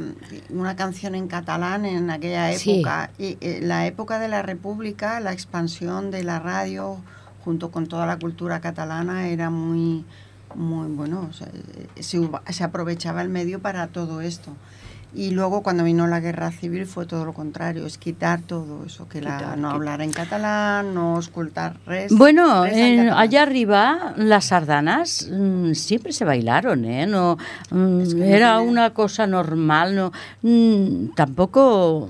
Speaker 5: una canción en catalán en aquella
Speaker 1: Sí.
Speaker 5: época. Y eh, la época de la República, la expansión de la radio junto con toda la cultura catalana era muy, muy bueno, o sea, eh, se, se aprovechaba el medio para todo esto. Y luego cuando vino la guerra civil fue todo lo contrario, es quitar todo eso, que la, no
Speaker 8: quitar.
Speaker 5: hablar en catalán, no escultar res.
Speaker 6: Bueno,
Speaker 5: res en
Speaker 6: en-
Speaker 5: catalán.
Speaker 6: allá arriba las sardanas mm, siempre se bailaron, ¿eh? No, mm,
Speaker 5: Es que no
Speaker 6: era
Speaker 5: tiene-
Speaker 6: una cosa normal, no, mm, tampoco...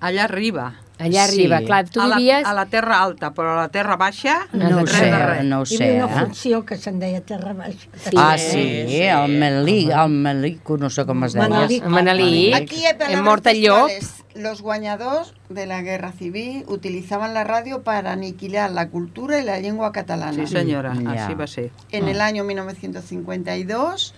Speaker 8: Allà arriba.
Speaker 1: Allà arriba,
Speaker 6: Sí.
Speaker 1: clar, tu
Speaker 8: a, la,
Speaker 1: vivies...
Speaker 8: a la terra alta, però a la terra baixa,
Speaker 6: No ho
Speaker 8: res
Speaker 6: sé,
Speaker 8: res.
Speaker 6: no ho
Speaker 4: Hi
Speaker 6: sé.
Speaker 4: havia una
Speaker 6: eh?
Speaker 4: funció que se'n deia Terra Baixa.
Speaker 1: Sí.
Speaker 6: ah, sí, el Melí, el Melico, no sé com es deia.
Speaker 4: Manelic.
Speaker 1: Manelic.
Speaker 5: Aquí
Speaker 1: en Morta el Llop.
Speaker 5: Los guañados de la guerra civil utilizaban la radio para aniquilar la cultura y la lengua catalana.
Speaker 8: Sí, senyora,
Speaker 6: Ja.
Speaker 8: així va ser.
Speaker 5: En el año 1952,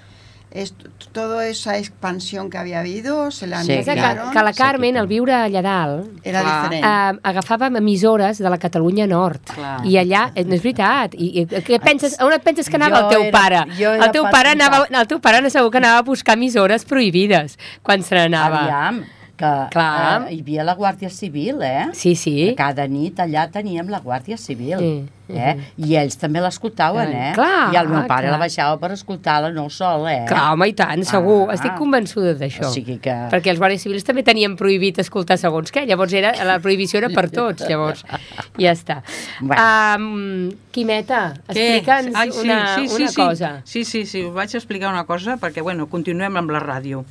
Speaker 5: est- toda esa expansión que había habido se la
Speaker 6: Sí,
Speaker 1: És que, que la Carmen, al viure allà dalt,
Speaker 5: Era
Speaker 8: Clar.
Speaker 5: diferente.
Speaker 1: eh, agafàvem emissores de la Catalunya Nord.
Speaker 8: Clar.
Speaker 1: I allà, eh, no és veritat, i, i què penses, on et penses que anava
Speaker 6: Jo
Speaker 1: el teu
Speaker 6: era-
Speaker 1: pare? El teu pare, anava, el teu pare segur que anava a buscar emissores prohibides quan se n'anava.
Speaker 6: Aviam, que
Speaker 1: Clar.
Speaker 6: Eh, hi havia la Guàrdia Civil, eh?
Speaker 1: Sí, sí.
Speaker 6: Cada nit allà teníem la Guàrdia Civil.
Speaker 1: Sí.
Speaker 6: Eh? I ells també l'escoltaven, eh?
Speaker 1: Clar,
Speaker 6: I el meu pare
Speaker 1: clar.
Speaker 6: la baixava per escoltar-la no sol, eh?
Speaker 1: Clar, home, i tant, segur.
Speaker 6: Ah.
Speaker 1: Estic convençuda d'això.
Speaker 6: O sigui que...
Speaker 1: Perquè els guàrdies civils també tenien prohibit escoltar segons què. Llavors era, la prohibició era per tots, llavors. Ja està.
Speaker 6: Bueno.
Speaker 1: Um, Quimeta, explica'ns
Speaker 8: Ai, sí,
Speaker 1: una,
Speaker 8: sí, sí,
Speaker 1: una
Speaker 8: sí.
Speaker 1: cosa.
Speaker 8: Sí, sí, sí, us vaig explicar una cosa perquè, bueno, continuem amb la ràdio.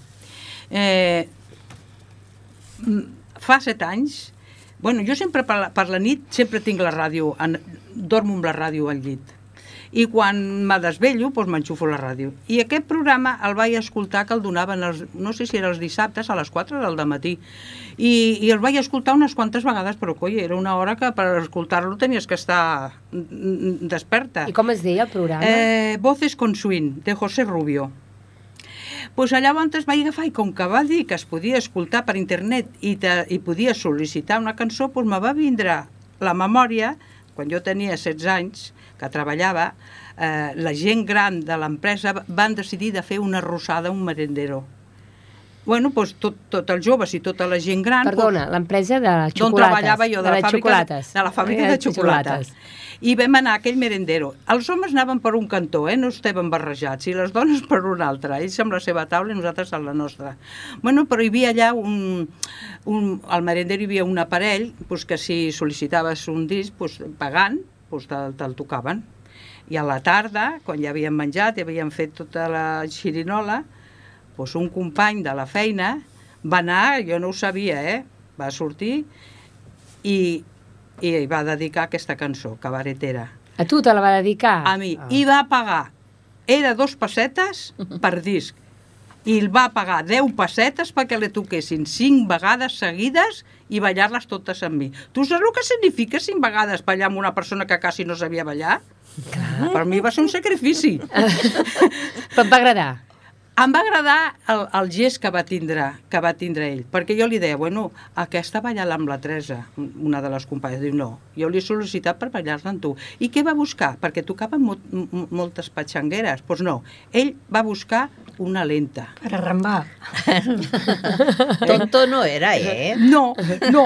Speaker 8: Eh, fa set anys, bueno, jo sempre per la, per la nit sempre tinc la ràdio, en, dormo amb la ràdio al llit. I quan me desvello, doncs m'enxufo la ràdio. I aquest programa el vaig escoltar que el donaven, els, no sé si era els dissabtes, a les 4 del matí. I, I el vaig escoltar unes quantes vegades, però coi, era una hora que per escoltar-lo tenies que estar mm, mm, desperta.
Speaker 1: I com es deia el programa?
Speaker 8: Eh, Voces con Swing, de José Rubio. Pues es vaig agafar i com que va dir que es podia escoltar per internet i, te, i podia sol·licitar una cançó, pues me va vindre la memòria, quan jo tenia 16 anys, que treballava, eh, la gent gran de l'empresa van decidir de fer una rosada, un merendero. Bueno, doncs tot, tot els joves i tota la gent gran...
Speaker 1: Perdona, l'empresa de
Speaker 8: D'on
Speaker 1: xocolates.
Speaker 8: treballava jo, de, la, fàbrica,
Speaker 1: xocolates.
Speaker 8: de la fàbrica de xocolates. I vam anar a aquell merendero. Els homes anaven per un cantó, eh? no estàvem barrejats, i les dones per un altre. Ells amb la seva taula i nosaltres amb la nostra. Bueno, però hi havia allà un... un al merendero hi havia un aparell doncs, que si sol·licitaves un disc, doncs, pagant, doncs, te'l te tocaven. I a la tarda, quan ja havíem menjat i havíem fet tota la xirinola, doncs un company de la feina va anar, jo no ho sabia, eh? va sortir i, i va dedicar aquesta cançó, cabaretera.
Speaker 1: A tu te la va dedicar?
Speaker 8: A mi. I va pagar, era dos pessetes per disc, i el va pagar 10 pessetes perquè le toquessin 5 vegades seguides i ballar-les totes amb mi. Tu saps el que significa 5 vegades ballar amb una persona que quasi no sabia ballar? Clar. Per mi va ser un sacrifici.
Speaker 1: Però et va agradar?
Speaker 8: Em va agradar el, el gest que va, tindre, que va tindre ell, perquè jo li deia, bueno, aquesta ballala amb la Teresa, una de les companyes, diu, no, jo li he sol·licitat per ballar-la amb tu. I què va buscar? Perquè tocaven mo mo- moltes patxangueres. Doncs pues no, ell va buscar una lenta.
Speaker 4: Per arrambar.
Speaker 7: Tonto no era, eh?
Speaker 8: No, no,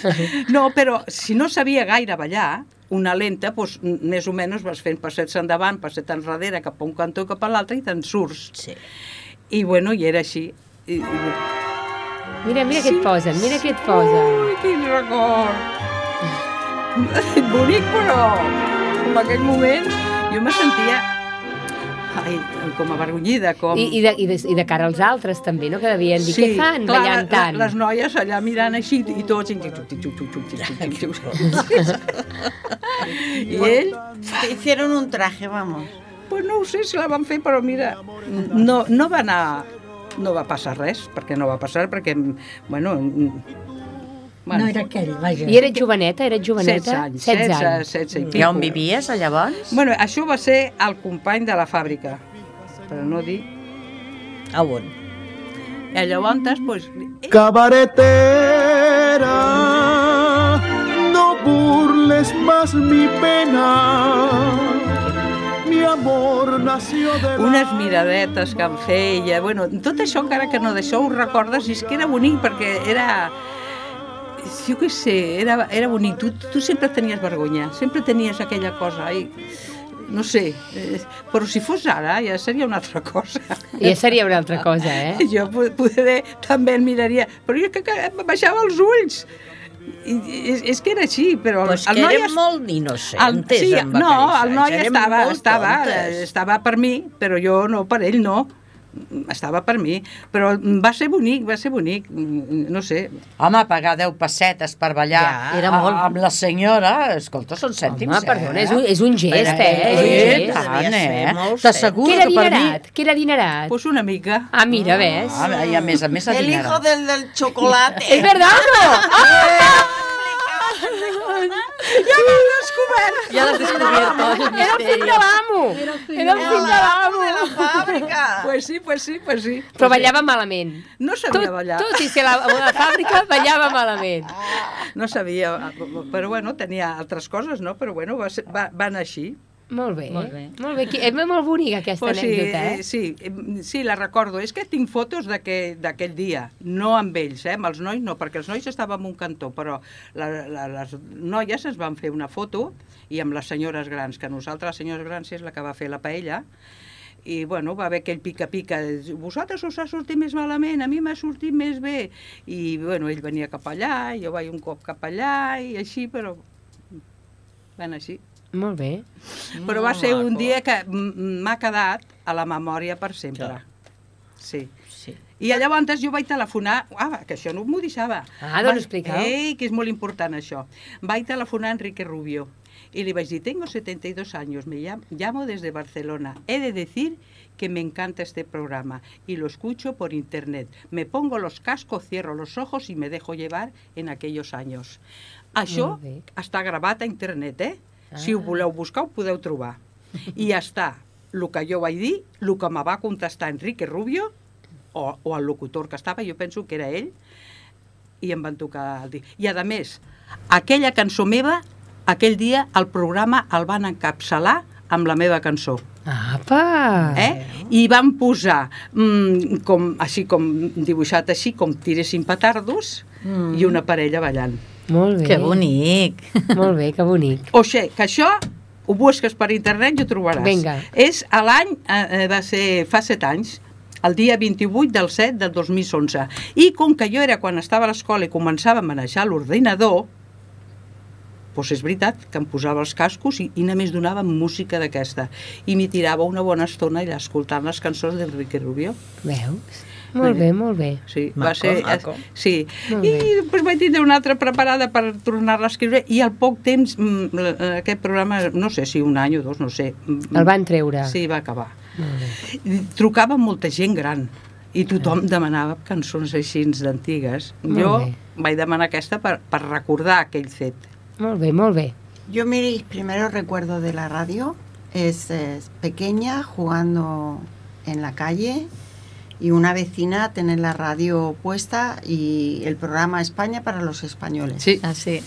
Speaker 8: no, però si no sabia gaire ballar, una lenta, doncs, més o menys vas fent passets endavant, passet enrere, cap a un cantó, cap a l'altre, i te'n surts.
Speaker 7: Sí.
Speaker 8: I bueno, i era així. I, i...
Speaker 1: Mira, mira què et posen, mira què et posen.
Speaker 8: Ui, quin record! Bonic, però en aquell moment jo me sentia ai, com avergonyida, com...
Speaker 1: I, i, de, i, de, I de cara als altres també, no? Que devien dir, què fan
Speaker 8: clar,
Speaker 1: ballant
Speaker 8: la-
Speaker 1: tant?
Speaker 8: Les noies allà mirant així i tots... I ell...
Speaker 5: Te hicieron un traje, vamos.
Speaker 8: Pues no ho sé si la van fer, però mira, no, no va anar... No va passar res, perquè no va passar, perquè, bueno... bueno
Speaker 4: No era aquell, vaja.
Speaker 1: I eres joveneta, eres joveneta?
Speaker 8: 16 anys,
Speaker 1: 16
Speaker 8: 16,
Speaker 1: anys.
Speaker 8: 16 i
Speaker 6: I on vivies, llavors?
Speaker 8: Bueno, això va ser el company de la fàbrica, per no dir...
Speaker 7: A on?
Speaker 8: I llavors, pues,
Speaker 14: Cabaretera, no burles más mi pena. Mi amor nació de la...
Speaker 8: unes miradetes que em feia, bueno, tot això encara que no d'això ho recordes, i és que era bonic perquè era, jo què sé, era, era bonic, tu, tu sempre tenies vergonya, sempre tenies aquella cosa, ai, no sé, eh, però si fos ara ja seria una altra cosa.
Speaker 1: Ja seria una altra cosa, eh?
Speaker 8: Jo po- poder també el miraria, però jo que, que em baixava els ulls. I, és, és que era així, però
Speaker 7: Pues
Speaker 8: el
Speaker 7: que
Speaker 8: noi... es-
Speaker 7: molt innocentes
Speaker 8: sí,
Speaker 7: amb
Speaker 8: no, el noi estava, estava,
Speaker 7: tontes.
Speaker 8: estava per mi, però jo no per ell, no. Estava per mi, però va ser bonic, va ser bonic, no sé.
Speaker 6: Home, pagar 10 pessetes per ballar
Speaker 7: Ja,
Speaker 1: era
Speaker 6: a-
Speaker 1: molt.
Speaker 6: amb la senyora, escolta, són cèntims,
Speaker 1: Home, perdona,
Speaker 6: eh?
Speaker 1: és un, és un gest,
Speaker 6: Però,
Speaker 1: eh? És un
Speaker 6: eh,
Speaker 1: gest.
Speaker 6: tant, eh? T'asseguro que per mi...
Speaker 1: Què era adinerat?
Speaker 8: Pues una mica.
Speaker 1: Ah, mira, ves.
Speaker 6: Ah, I a més a més
Speaker 5: El
Speaker 6: adinerat.
Speaker 5: hijo del, del chocolate.
Speaker 1: ¿Es verdad o no?
Speaker 8: Ja l'has descobert!
Speaker 13: Ya lo has descubierto, el
Speaker 1: Era el fill de l'amo. Era el fill de l'amo.
Speaker 5: de la fàbrica.
Speaker 8: Pues sí, pues sí, pues sí.
Speaker 1: Però ballava malament.
Speaker 8: No sabia
Speaker 1: Tot,
Speaker 8: ballar.
Speaker 1: tot i ser la, a la fàbrica, ballava malament.
Speaker 8: No sabia, però bueno, tenia altres coses, no? Però bueno, va, ser, va, va anar així.
Speaker 1: Molt bé.
Speaker 7: Molt bé.
Speaker 1: Molt bé. És molt bonica aquesta
Speaker 8: Pues sí,
Speaker 1: anècdota, eh?
Speaker 8: eh, sí, sí, la recordo. És que tinc fotos d'aquell dia, no amb ells, eh? amb els nois no, perquè els nois estaven en un cantó, però la, la, les noies es van fer una foto i amb les senyores grans, que nosaltres, les senyores grans, és la que va fer la paella, i bueno, va haver aquell pica-pica, vosaltres us ha sortit més malament, a mi m'ha sortit més bé, i bueno, ell venia cap allà, i jo vaig un cop cap allà, i així, però van així.
Speaker 1: Molt bé.
Speaker 8: Però va ser un dia que m'ha quedat a la memòria per sempre. Sí.
Speaker 7: Sí.
Speaker 8: I llavors jo vaig telefonar, ah, que això no m'ho deixava.
Speaker 1: Ah, doncs explica'ho.
Speaker 8: Ei, que és molt important això. Vaig telefonar a Enrique Rubio y le vaig dir, tengo 72 años, me llam- llamo desde Barcelona. He de decir que me encanta este programa y lo escucho por internet. Me pongo los cascos, cierro los ojos y me dejo llevar en aquellos años. Això
Speaker 1: Molt
Speaker 8: està gravat a internet, eh? Si ho voleu buscar, ho podeu trobar. I ja està el que jo vaig dir, el que me va contestar Enrique Rubio, o, o el locutor que estava, jo penso que era ell, i em van tocar el dir. I a més, aquella cançó meva, aquell dia el programa el van encapçalar amb la meva cançó.
Speaker 1: Apa!
Speaker 8: Eh? I van posar, mm, com, així com dibuixat així, com tiressin petardos, mm. i una parella ballant.
Speaker 1: Molt bé.
Speaker 3: Que bonic.
Speaker 1: Molt bé, que bonic.
Speaker 8: O sigui, que això ho busques per internet i ho trobaràs.
Speaker 1: Vinga.
Speaker 8: És a l'any, eh, eh, va ser fa set anys, el dia 28 del 7 del 2011. I com que jo era quan estava a l'escola i començava a manejar l'ordinador, doncs és veritat que em posava els cascos i, i només donava música d'aquesta. I m'hi tirava una bona estona allà escoltant les cançons d'Enrique Rubio.
Speaker 1: Veus? Molt bé, molt bé.
Speaker 8: Sí,
Speaker 1: Maco,
Speaker 8: va ser...
Speaker 1: maco.
Speaker 8: Sí.
Speaker 1: Molt
Speaker 8: I
Speaker 1: bé.
Speaker 8: després vaig tindre una altra preparada per tornar-la a escriure i al poc temps mm, l- aquest programa, no sé si un any o dos, no sé. mm,
Speaker 1: El van treure.
Speaker 8: Sí, va acabar.
Speaker 1: Molt bé.
Speaker 8: I Trucava molta gent gran i tothom demanava cançons així d'antigues. Jo
Speaker 1: bé.
Speaker 8: vaig demanar aquesta per, per recordar aquell fet.
Speaker 1: Molt bé, molt bé.
Speaker 5: Yo mi primero recuerdo de la radio es, es pequeña jugando en la calle y una vecina tener la radio puesta y el programa España para los españoles.
Speaker 8: Sí.
Speaker 3: Así.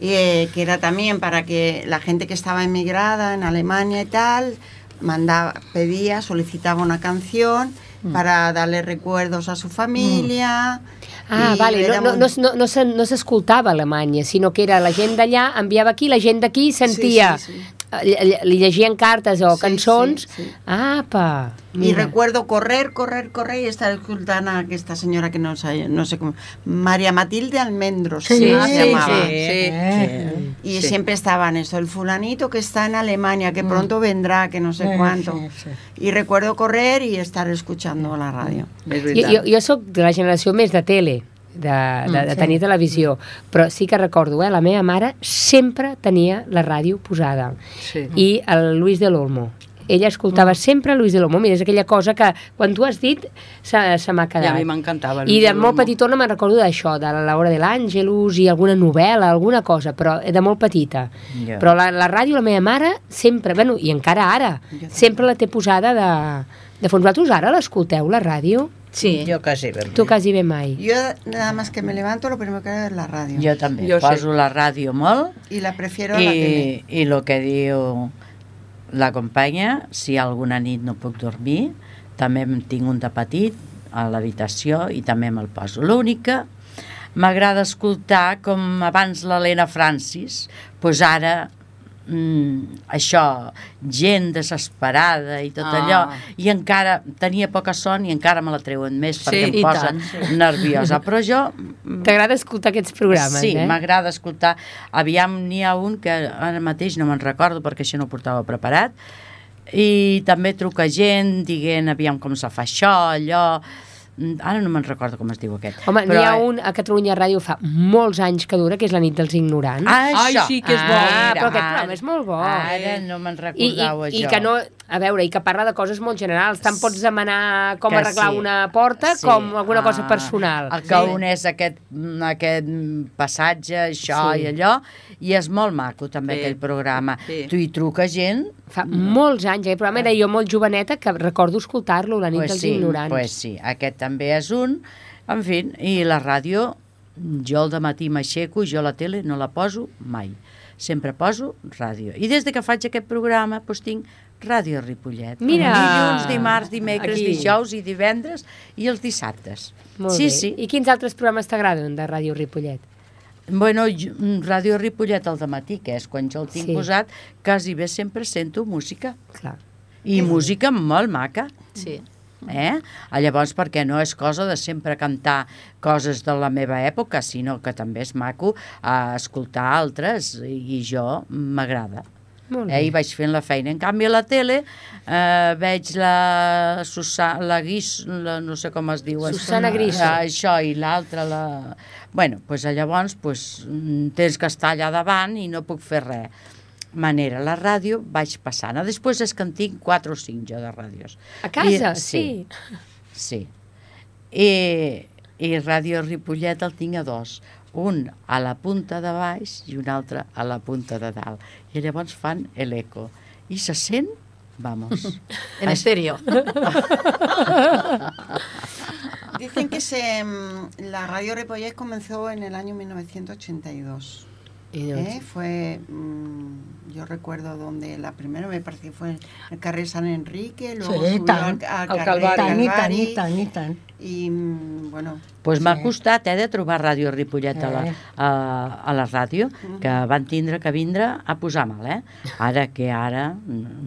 Speaker 5: Y, eh, que era también para que la gente que estaba emigrada en Alemania y tal mandaba, pedía, solicitaba una canción para darle recuerdos a su familia.
Speaker 1: Ah,
Speaker 5: y
Speaker 1: vale, no, no, no, no, no, se- no s'escoltava a Alemanya, sinó que era la gent d'allà, enviava aquí, la gent d'aquí sentia,
Speaker 5: sí, sí.
Speaker 1: eh, li, li llegien cartes o
Speaker 5: Sí,
Speaker 1: cançons.
Speaker 5: sí, sí.
Speaker 1: Apa,
Speaker 5: Y
Speaker 1: mira.
Speaker 5: recuerdo correr, correr, correr y estar escuchando a esta señora que no sé, no sé cómo, María Matilde Almendros
Speaker 1: Sí,
Speaker 5: se
Speaker 1: sí,
Speaker 5: llamaba.
Speaker 1: sí,
Speaker 5: Sí. Y
Speaker 8: Sí.
Speaker 5: siempre estaban eso, el fulanito que está en Alemania, que pronto vendrá, que no sé
Speaker 4: Sí,
Speaker 5: cuánto.
Speaker 4: sí, sí.
Speaker 5: Y recuerdo correr y estar escuchando la radio.
Speaker 8: És
Speaker 1: Jo, jo, jo sóc de la generació més de tele, de, de, de
Speaker 4: sí.
Speaker 1: tenir televisió, però sí que recordo, eh, la meva mare sempre tenia la ràdio posada.
Speaker 8: Sí.
Speaker 1: I el Luis de l'Olmo. Ella escoltava sempre Luis de l'Olmo. Mira, és aquella cosa que, quan tu has dit, se, se m'ha
Speaker 8: I
Speaker 1: quedat.
Speaker 8: a mi m'encantava.
Speaker 1: I de molt petitona me'n recordo d'això, de l'Hora de l'Àngelus i alguna novel·la, alguna cosa, però de molt petita.
Speaker 6: Ja.
Speaker 1: Però la, la ràdio, la meva mare, sempre, bueno, i encara ara, sempre la té posada de, de fons. Vosaltres ara l'escolteu, la ràdio?
Speaker 3: Sí.
Speaker 7: Jo quasi bé.
Speaker 1: Tu quasi bé mai.
Speaker 5: Yo nada más que me levanto, lo primero que hago es la radio.
Speaker 6: Jo també.
Speaker 8: Jo
Speaker 6: Jo
Speaker 8: sé.
Speaker 6: Poso la ràdio molt
Speaker 5: Y la prefiero a la tele.
Speaker 6: i, i el que diu la companya, si alguna nit no puc dormir, també tinc un de petit a l'habitació i també me'l poso. L'únic que m'agrada escoltar, com abans l'Helena Francis, doncs ara mm, això, gent desesperada i tot
Speaker 8: Ah.
Speaker 6: allò, i encara tenia poca son i encara me la treuen més
Speaker 8: Sí,
Speaker 6: perquè em posa
Speaker 8: tant, sí.
Speaker 6: nerviosa. Però jo
Speaker 1: T'agrada escoltar aquests programes,
Speaker 6: sí,
Speaker 1: eh?
Speaker 6: m'agrada escoltar. Aviam, n'hi ha un que ara mateix no me'n recordo perquè això no ho portava preparat, i també truca gent dient aviam com se fa això, allò... Mm, Ara no me'n recordo com es diu aquest.
Speaker 1: Home, n'hi ha un a Catalunya Ràdio fa molts anys que dura, que és la nit dels ignorants.
Speaker 6: Ah,
Speaker 8: Ai,
Speaker 6: això.
Speaker 8: sí que és bo.
Speaker 1: Ah,
Speaker 6: Mira,
Speaker 1: però aquest
Speaker 6: ara-
Speaker 1: programa és molt bo.
Speaker 6: Ara no me'n
Speaker 1: I, i, I
Speaker 6: això.
Speaker 1: que no, a veure, i que parla de coses molt generals. Tant pots demanar com
Speaker 6: Que
Speaker 1: arreglar
Speaker 6: sí.
Speaker 1: una porta
Speaker 6: Sí.
Speaker 1: com alguna cosa
Speaker 6: Ah,
Speaker 1: personal.
Speaker 6: El que un és aquest, aquest passatge, això
Speaker 1: Sí.
Speaker 6: i allò, i és molt maco també
Speaker 8: Sí.
Speaker 6: aquell programa.
Speaker 8: Sí.
Speaker 6: Tu hi truca gent...
Speaker 1: Fa molts anys, aquest programa era jo molt joveneta que recordo escoltar-lo, la nit
Speaker 6: pues
Speaker 1: dels
Speaker 6: sí,
Speaker 1: ignorants.
Speaker 6: Pues sí, aquest també és un. En fi, i la ràdio, jo al matí m'aixeco, jo la tele no la poso mai. Sempre poso ràdio. I des de que faig aquest programa, doncs tinc Ràdio Ripollet.
Speaker 1: Mira!
Speaker 6: Dilluns, dimarts, dimecres,
Speaker 1: Aquí.
Speaker 6: dijous i divendres i els dissabtes.
Speaker 1: Molt
Speaker 6: sí,
Speaker 1: bé.
Speaker 6: sí.
Speaker 1: I quins altres programes t'agraden de Ràdio Ripollet?
Speaker 6: Bueno, jo- mm, Ràdio Ripollet al matí, que és quan jo el tinc
Speaker 1: Sí.
Speaker 6: sí. posat, quasi bé sempre sento música.
Speaker 1: Clar.
Speaker 6: I música molt maca.
Speaker 3: Sí.
Speaker 6: Eh? Ah, Llavors, perquè no és cosa de sempre cantar coses de la meva època, sinó que també és maco eh, escoltar altres, i, jo m'agrada. Eh. I vaig fent la feina. En canvi, a la tele eh, veig la, Susa, la Guis, la, no sé com es diu.
Speaker 1: Susana Griso.
Speaker 6: Eh, això i l'altra, la... Bueno, pues, llavors pues, mm, tens que estar allà davant i no puc fer res. Manera, la ràdio vaig passant. Ah, Després és que en tinc 4 o 5 jo de ràdios.
Speaker 1: A casa?
Speaker 6: I-
Speaker 1: sí.
Speaker 6: Sí. I, I Ràdio Ripollet el tinc a dos. Un a la punta de baix i un altre a la punta de dalt. I llavors fan l'eco. I se sent, vamos.
Speaker 3: En estéreo.
Speaker 5: Dicen que se, mm, la radio Ripollet comenzó en el año 1982. ¿Eh? Fue mm, yo recuerdo donde la primera me parece que fue en el carrer San Enrique, luego
Speaker 4: Sí, tant.
Speaker 5: al, al,
Speaker 4: Al Calvari.
Speaker 5: Calvari,
Speaker 4: i
Speaker 5: mm, bueno,
Speaker 6: Pues m'ha costat eh, de trobar Ràdio Ripollet a la,
Speaker 5: Eh.
Speaker 6: a, a la ràdio, que van tindre que vindre a posar mal, eh? Ara que ara...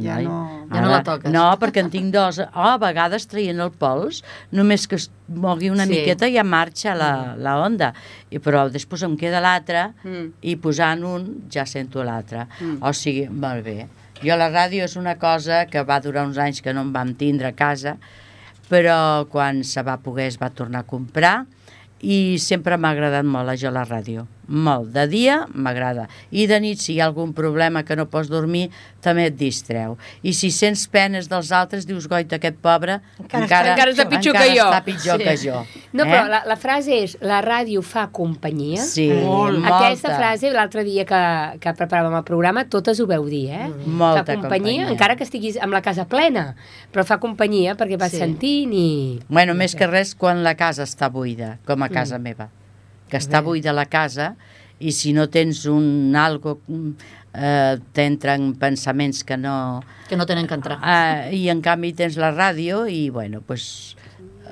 Speaker 5: Ja
Speaker 6: noi,
Speaker 5: no-
Speaker 3: Ja no la toques.
Speaker 6: No, perquè en tinc dos. Oh, a vegades traient el pols, només que es mogui una
Speaker 3: Sí.
Speaker 6: miqueta ja marxa la, la onda. I, però després em queda l'altre
Speaker 8: Mm.
Speaker 6: i posant un ja sento l'altre.
Speaker 8: Mm.
Speaker 6: O sigui, molt bé. Jo la ràdio és una cosa que va durar uns anys que no em vam tindre a casa, però quan se va poder es va tornar a comprar i sempre m'ha agradat molt això la ràdio. Molt. De dia m'agrada. I de nit, si hi ha algun problema que no pots dormir, també et distreu. I si sents penes dels altres, dius, goita, aquest pobre
Speaker 1: Encara està- encara està pitjor
Speaker 6: encara
Speaker 1: que jo."
Speaker 6: està pitjor
Speaker 1: Sí.
Speaker 6: que jo.
Speaker 1: No,
Speaker 6: eh?
Speaker 1: però la, la frase és la ràdio fa companyia.
Speaker 6: Sí, Molt.
Speaker 1: Aquesta
Speaker 6: molta.
Speaker 1: frase, l'altre dia que, que preparàvem el programa, totes ho veu dir, eh?
Speaker 6: Molta
Speaker 1: fa companyia,
Speaker 6: companyia.
Speaker 1: encara que estiguis amb la casa plena, però fa companyia perquè vas
Speaker 6: Sí.
Speaker 1: sentint i...
Speaker 6: Bueno, més que res quan la casa està buida, com a casa
Speaker 1: Mm.
Speaker 6: meva. Que està buida la casa i si no tens un algo mm, eh, t'entren pensaments que no...
Speaker 3: Que no tenen que entrar.
Speaker 6: Eh, I en canvi tens la ràdio i, bueno, pues,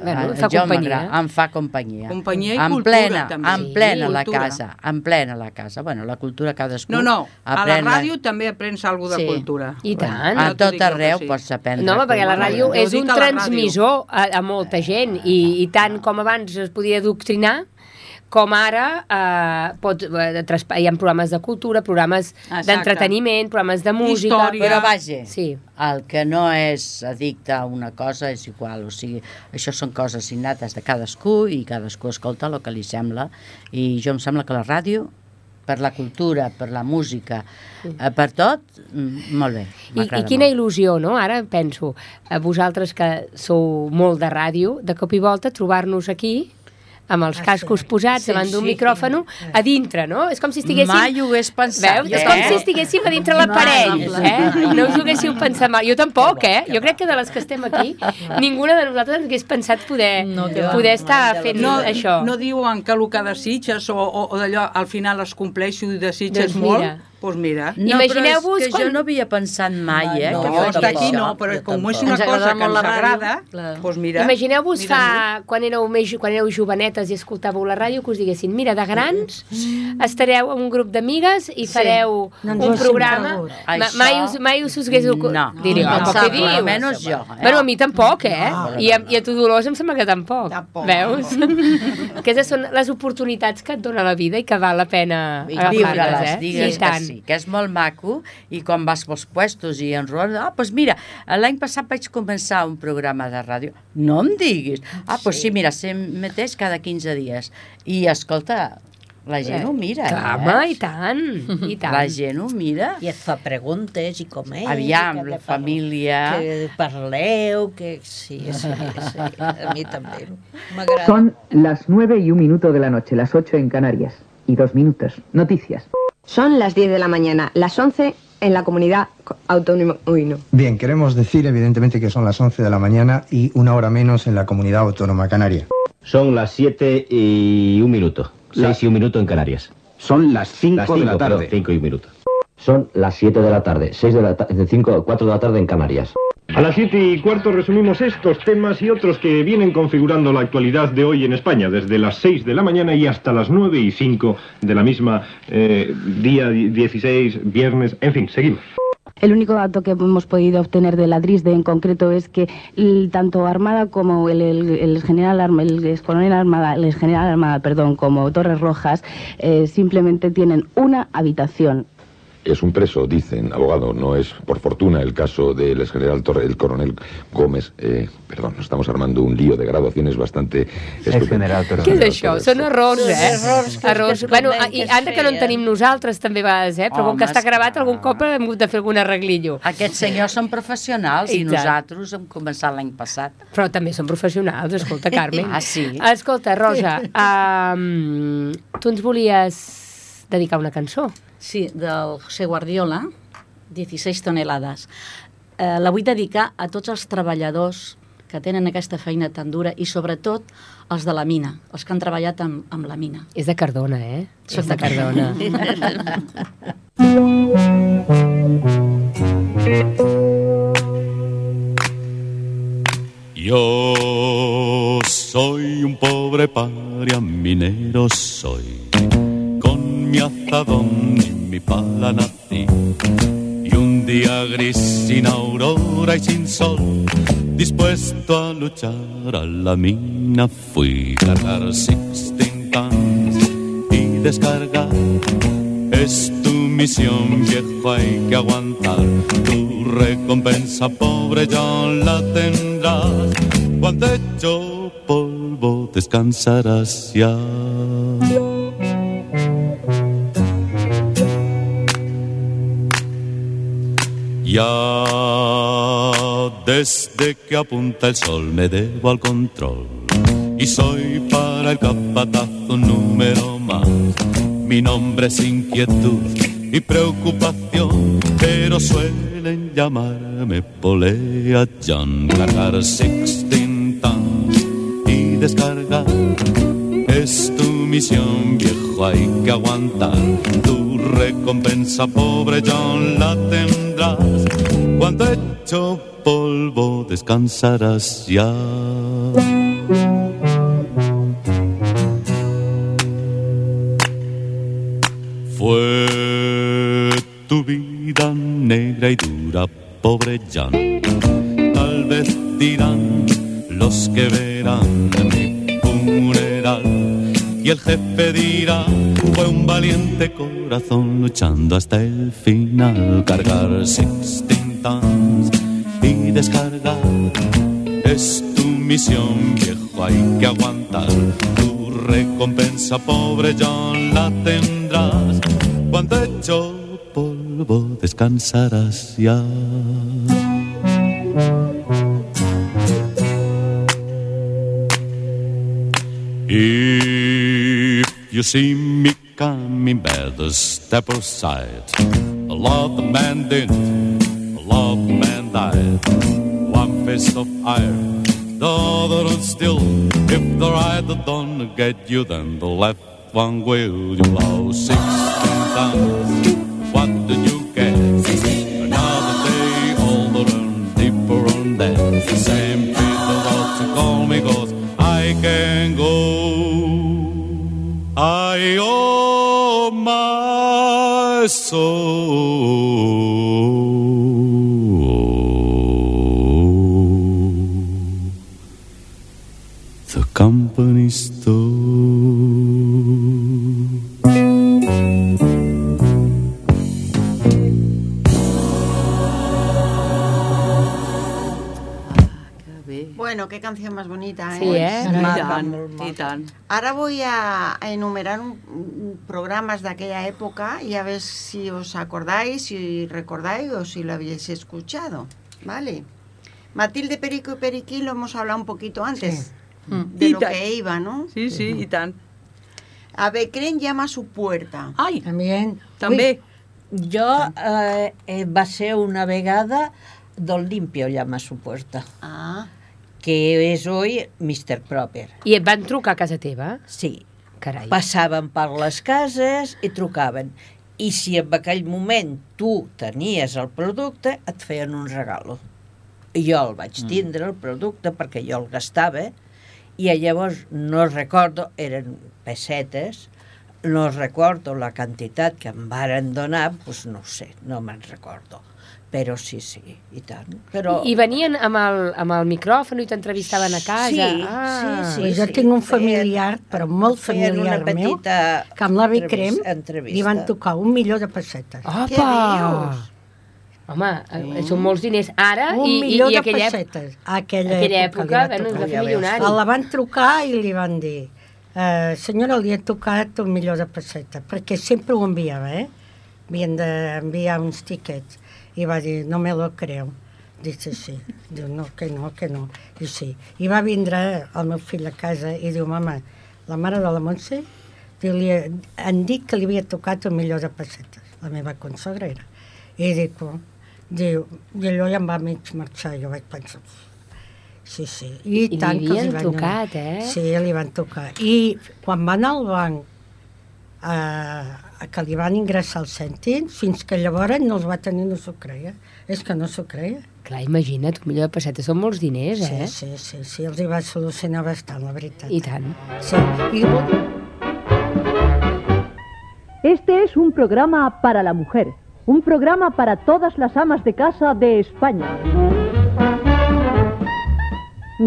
Speaker 1: Bueno,
Speaker 6: eh,
Speaker 1: fa
Speaker 6: jo
Speaker 1: companyia.
Speaker 6: m'agrada, Em fa companyia.
Speaker 8: Companyia i
Speaker 6: en
Speaker 8: cultura,
Speaker 6: plena,
Speaker 8: també.
Speaker 6: En
Speaker 8: Sí,
Speaker 6: plena la
Speaker 8: cultura.
Speaker 6: casa, en plena la casa. Bueno, la cultura cadascú...
Speaker 8: No, no, a la ràdio també aprens alguna de
Speaker 1: Sí.
Speaker 8: cultura.
Speaker 1: I tant.
Speaker 6: A
Speaker 8: No t'ho
Speaker 6: tot arreu
Speaker 8: sí.
Speaker 6: pots aprendre.
Speaker 1: No, home, perquè la ràdio és un
Speaker 8: a la
Speaker 1: transmissor a, a molta gent i, i tant com abans es podia adoctrinar com ara eh, pot, eh, hi ha programes de cultura, programes d'entreteniment, programes de música...
Speaker 6: Història. Però vaja,
Speaker 1: Sí.
Speaker 6: el que no és addicte a una cosa és igual, o sigui, això són coses innates de cadascú i cadascú escolta el que li sembla i jo em sembla que la ràdio per la cultura, per la música, eh, per tot, mm, molt bé.
Speaker 1: I, I quina
Speaker 6: molt.
Speaker 1: il·lusió, no? Ara penso, a vosaltres que sou molt de ràdio, de cop i volta trobar-nos aquí amb els cascos posats
Speaker 6: Sí,
Speaker 1: davant d'un
Speaker 6: sí.
Speaker 1: micròfon a dintre, no? És com si estiguéssim...
Speaker 6: Mai ho hagués pensat,
Speaker 1: Veus? És
Speaker 6: eh?
Speaker 1: com si estiguéssim a dintre l'aparell, eh? No us ho haguéssiu pensat mai. Jo tampoc, eh? Jo crec que de les que estem aquí, ninguna de nosaltres ens hagués pensat poder, poder estar fent
Speaker 8: no,
Speaker 1: això.
Speaker 8: No diuen que el que desitges o, o, o d'allò al final es compleixi i desitges
Speaker 1: Doncs
Speaker 8: molt, doncs mira.
Speaker 6: No,
Speaker 1: Imagineu-vos
Speaker 6: és que
Speaker 1: quan-
Speaker 6: jo no havia pensat mai, eh?
Speaker 8: No,
Speaker 6: que
Speaker 8: no, està aquí no, però com és
Speaker 3: Ens
Speaker 8: una
Speaker 3: agrada
Speaker 8: cosa que
Speaker 3: molt
Speaker 8: ens agrada, doncs mira.
Speaker 1: Imagineu-vos
Speaker 8: mira
Speaker 1: fa, quan éreu, més, quan éreu jovenetes i escoltàveu la ràdio, que us diguessin, mira, de grans estareu amb un grup d'amigues i
Speaker 3: Sí.
Speaker 1: fareu
Speaker 4: No ens
Speaker 1: un programa.
Speaker 6: Això-
Speaker 1: mai, us, mai us, us hagués ocorregut.
Speaker 6: No,
Speaker 1: Diríeu,
Speaker 6: no,
Speaker 1: no,
Speaker 6: no, no, menys jo, eh?
Speaker 1: Bueno, a mi tampoc, eh?
Speaker 6: No,
Speaker 1: I, a, I a tu, Dolors, em sembla que tampoc.
Speaker 5: Tampoc.
Speaker 1: Veus? Aquestes són les oportunitats que et dona la vida i que val la pena agafar-les, eh?
Speaker 6: digues
Speaker 1: tant.
Speaker 6: Sí, que és molt maco i quan vas pels puestos i enroles, ah, doncs mira, l'any passat vaig començar un programa de ràdio. No em diguis. Ah, doncs sí, mira, s'emeteix cada 15 dies. I escolta, la gent ho mira,
Speaker 1: Clar,
Speaker 6: eh?
Speaker 1: home, i tant, i tant.
Speaker 6: La gent ho mira.
Speaker 7: I et fa preguntes i com és.
Speaker 6: Aviam,
Speaker 7: i que
Speaker 6: la família...
Speaker 7: Que parleu, que sí, sí, sí. A mi també. M'agrada.
Speaker 16: Son las nueve y un minuto de la noche, las ocho en Canarias. Y dos minutos. Noticias.
Speaker 17: Son las 10 de la mañana, las 11 en la comunidad co- autónoma. Uy, no.
Speaker 18: Bien, queremos decir evidentemente que son las 11 de la mañana y una hora menos en la comunidad autónoma canaria.
Speaker 19: Son las 7 y un minuto. 6 y un minuto en Canarias.
Speaker 20: Son las 5 de la tarde.
Speaker 19: 5 y un minuto. Son las 7 de la tarde. 6 de la tarde. 5, 4 de la tarde en Canarias.
Speaker 11: A las siete y cuarto resumimos estos temas y otros que vienen configurando la actualidad de hoy en España, desde las 6 de la mañana y hasta las 9 y 5 de la misma eh, día 16, viernes, en fin, seguimos.
Speaker 21: El único dato que hemos podido obtener de la DRISDE en concreto es que tanto Armada como el, el- el general el coronel Armada, el general Armada, perdón, como Torres Rojas, eh, simplemente tienen una habitación.
Speaker 22: Es un preso, dicen, abogado. No es, por fortuna, el caso del ex general Torre, el coronel Gómez. Eh, perdón, nos estamos armando un lío de graduaciones bastante
Speaker 18: general Torre.
Speaker 1: Què és això? Són errors,
Speaker 7: Són
Speaker 1: eh?
Speaker 7: errors que- que es
Speaker 1: bueno, i
Speaker 7: que
Speaker 1: anda que no en tenim nosaltres també vegades, eh? Però com que
Speaker 6: Home,
Speaker 1: està gravat algun cop hem hagut de fer algun arreglillo.
Speaker 6: Aquests senyors són professionals i,
Speaker 1: I
Speaker 6: nosaltres hem començat l'any passat.
Speaker 1: Però també són professionals, escolta, Carmen.
Speaker 6: Ah, sí?
Speaker 1: Escolta, Rosa, um, tu ens volies dedicar una cançó.
Speaker 3: Sí, del José Guardiola, 16 tonelades. Eh, la vull dedicar a tots els treballadors que tenen aquesta feina tan dura i sobretot els de la mina, els que han treballat amb, amb la mina.
Speaker 1: És de Cardona, eh?
Speaker 3: Soc
Speaker 1: És de Cardona.
Speaker 23: Yo soy un pobre paria minero soy, mi azadón y mi pala nací. Y un día gris sin aurora y sin sol, dispuesto a luchar a la mina fui cargar 16 tons y descargar. Es tu misión, viejo, hay que aguantar. Tu recompensa, pobre, ya la tendrás. Cuando hecho polvo, descansarás ya. Ya desde que apunta el sol me debo al control y soy para el capatazo un número más. Mi nombre es inquietud y preocupación, pero suelen llamarme Polea John. Cargar 16 tons y descargar es tu misión, hay que aguantar. Tu recompensa, pobre John, la tendrás. Cuando hecho polvo, descansarás ya. Fue tu vida negra y dura, pobre Jan. Tal vez dirán los que verán mi funeral. Y el jefe dirá, fue un valiente corazón luchando hasta el final. Cargar 16 tons y descargar es tu misión, viejo, hay que aguantar. Tu recompensa, pobre John, la tendrás. Cuando hecho polvo, descansarás ya. You see me coming, better step aside. A lot of man didn't, a lot of man died. One fist of iron, the other one still. If the right don't get you, then the left one will. You lost sixteen times. What did you my soul. The company store.
Speaker 5: Bueno, qué canción más bonita, ¿eh?
Speaker 1: Sí, ¿eh?
Speaker 8: I tant.
Speaker 5: Ahora voy a enumerar un- programas de aquella época y a ver si os acordáis, si recordáis o si lo habéis escuchado, ¿vale? Matilde Perico y Periquín lo hemos hablado un poquito antes de
Speaker 8: I
Speaker 5: lo que iba, ¿no?
Speaker 8: Sí, sí, i tant.
Speaker 5: A Becren llama a su puerta.
Speaker 8: Ai,
Speaker 4: També.
Speaker 8: també.
Speaker 7: Jo eh, eh, va ser una vegada Don Limpio llama a su puerta,
Speaker 5: Ah,
Speaker 7: que és hoy Mr. Proper.
Speaker 1: I et van trucar a casa teva?
Speaker 7: Sí,
Speaker 1: Carai.
Speaker 7: passaven per les cases i trucaven. I si en aquell moment tu tenies el producte, et feien un regalo. Jo el vaig tindre, el producte, perquè jo el gastava, i llavors no recordo, eren pessetes, no recordo la quantitat que em varen donar, doncs no sé, no me'n recordo. Però sí, sí, i tant. Però...
Speaker 1: I venien amb el, amb el micròfon i t'entrevistaven a casa?
Speaker 7: Sí,
Speaker 1: ah.
Speaker 7: sí,
Speaker 4: Pues jo
Speaker 7: sí.
Speaker 4: tinc un familiar, però molt
Speaker 7: feien una
Speaker 4: familiar meu,
Speaker 7: petita
Speaker 4: que amb l'avi Crem
Speaker 7: entrevista.
Speaker 4: li van tocar un milió de pessetes.
Speaker 1: Opa! Home, eh, són molts diners. Ara
Speaker 4: un
Speaker 1: i, i, i
Speaker 4: de
Speaker 1: aquella,
Speaker 4: pessetes. A aquella,
Speaker 1: aquella
Speaker 4: època,
Speaker 1: època,
Speaker 4: li va
Speaker 1: bueno, va
Speaker 4: tocar.
Speaker 1: fer milionari.
Speaker 4: La van trucar i li van dir eh, senyora, li he tocat un milió de pessetes, perquè sempre ho enviava, eh? Havien d'enviar uns tiquets. I va dir, no me lo creu. Dice sí. Diu, no, que no, que no. I sí. I va vindre el meu fill a casa i diu, mama, la mare de la Montse diu, li, han dit que li havia tocat un milió de pessetes. La meva consogra era. I dic, oh. diu, i allò ja em va mig marxar. Jo vaig pensar, sí, sí. I,
Speaker 1: I
Speaker 4: tant
Speaker 1: li havien
Speaker 4: van
Speaker 1: tocat, eh?
Speaker 4: Sí, li van tocar. I quan va anar al banc a, que li van ingressar els cèntims, fins que llavors no els va tenir, no s'ho creia. És que no s'ho creia.
Speaker 1: Clar, imagina't, un milió de pessetes són molts diners, eh?
Speaker 4: Sí, sí, sí, sí, els hi va solucionar bastant, la veritat.
Speaker 1: I tant.
Speaker 4: Sí, i
Speaker 24: Este es un programa para la mujer, un programa para todas las amas de casa de España.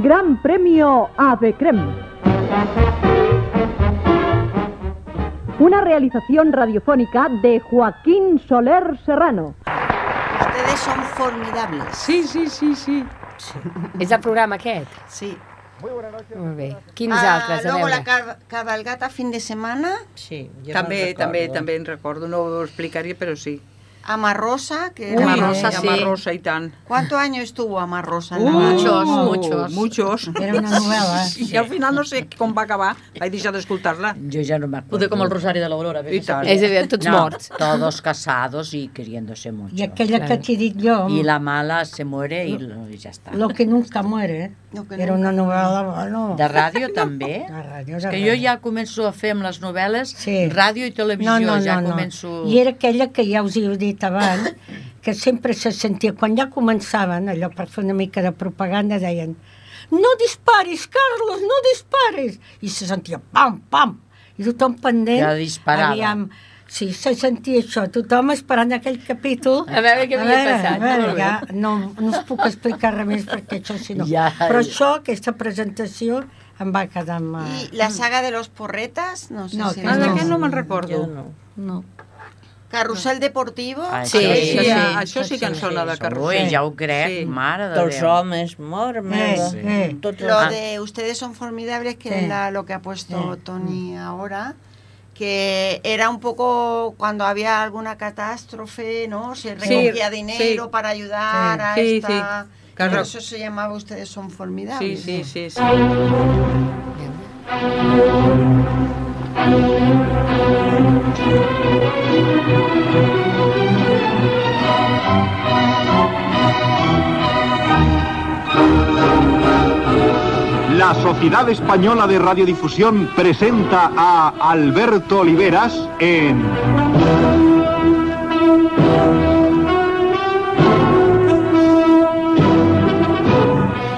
Speaker 24: Gran Premio Avecrem. Una realización radiofónica de Joaquín Soler Serrano.
Speaker 5: Ustedes son formidables.
Speaker 8: Sí, sí, sí, sí.
Speaker 1: És el programa aquest?
Speaker 5: Sí.
Speaker 1: Molt bé. Quins
Speaker 5: Ah,
Speaker 1: altres?
Speaker 5: Luego la car- cabalgata fin de semana.
Speaker 7: Sí,
Speaker 8: També, també, també en recordo, no ho explicaria, però sí.
Speaker 5: Amarrosa, que era
Speaker 8: Amarrosa, sí. Amarrosa y tan.
Speaker 5: ¿Cuántos años estuvo Amarrosa?
Speaker 8: Uh, muchos, muchos. Muchos.
Speaker 4: Era una novel·la.
Speaker 8: I al final no sé com va acabar, vaig deixar d'escoltar-la.
Speaker 6: Jo ja no me acuerdo.
Speaker 3: Poder com el Rosari de l'Aurora.
Speaker 8: I tant.
Speaker 1: És a dir, tots
Speaker 6: no,
Speaker 1: morts.
Speaker 6: Todos casados y queriéndose mucho.
Speaker 4: I aquella que t'he dit jo,
Speaker 6: Y la mala se muere y, lo- y ya está.
Speaker 4: Lo que nunca muere,
Speaker 5: Lo que
Speaker 4: era una novel·la, bueno...
Speaker 6: De ràdio també?
Speaker 4: De ràdio, de
Speaker 6: que
Speaker 4: ràdio.
Speaker 6: jo ja començo a fer amb les novel·les
Speaker 4: Sí.
Speaker 6: ràdio i televisió,
Speaker 4: no, no,
Speaker 6: ja
Speaker 4: no, no.
Speaker 6: començo...
Speaker 4: I era aquella que ja us he dit abans, que sempre se sentia, quan ja començaven, allò per fer una mica de propaganda, deien no disparis, Carlos, no disparis! I se sentia pam, pam! I tothom pendent...
Speaker 6: Ja disparava.
Speaker 4: Aviam, sí, se sentia això, tothom esperant aquell capítol.
Speaker 1: A veure què havia
Speaker 4: veure,
Speaker 1: passat.
Speaker 4: A veure, ja no, no us puc explicar res més perquè això si no.
Speaker 6: Ja,
Speaker 4: Però
Speaker 6: ja.
Speaker 4: això, aquesta presentació, em va quedar amb...
Speaker 5: Y la saga de los porretas, no sé
Speaker 4: No,
Speaker 5: si...
Speaker 4: no.
Speaker 8: d'aquest no me'n recordo.
Speaker 7: no.
Speaker 3: No.
Speaker 5: Carrusel Deportivo.
Speaker 6: Ah,
Speaker 8: Sí, sí,
Speaker 6: sí.
Speaker 8: això sí que em sona de
Speaker 6: Ui,
Speaker 8: carrusel.
Speaker 6: ja ho crec,
Speaker 8: Sí.
Speaker 6: mare de Déu.
Speaker 7: homes, mort.
Speaker 4: Sí. Eh.
Speaker 7: Tots
Speaker 5: Lo de ustedes son formidables, que
Speaker 4: Sí.
Speaker 5: la- lo que ha puesto Tony ahora, que era un poco cuando había alguna catástrofe, ¿no? Se recogía dinero
Speaker 8: sí.
Speaker 5: para ayudar a
Speaker 8: Sí,
Speaker 5: esta...
Speaker 8: sí. Claro.
Speaker 5: Por eso se llamaba Ustedes son
Speaker 8: Sí,
Speaker 5: formidables.
Speaker 8: sí, sí, sí.
Speaker 20: La Sociedad Española de Radiodifusión presenta a Alberto Oliveras en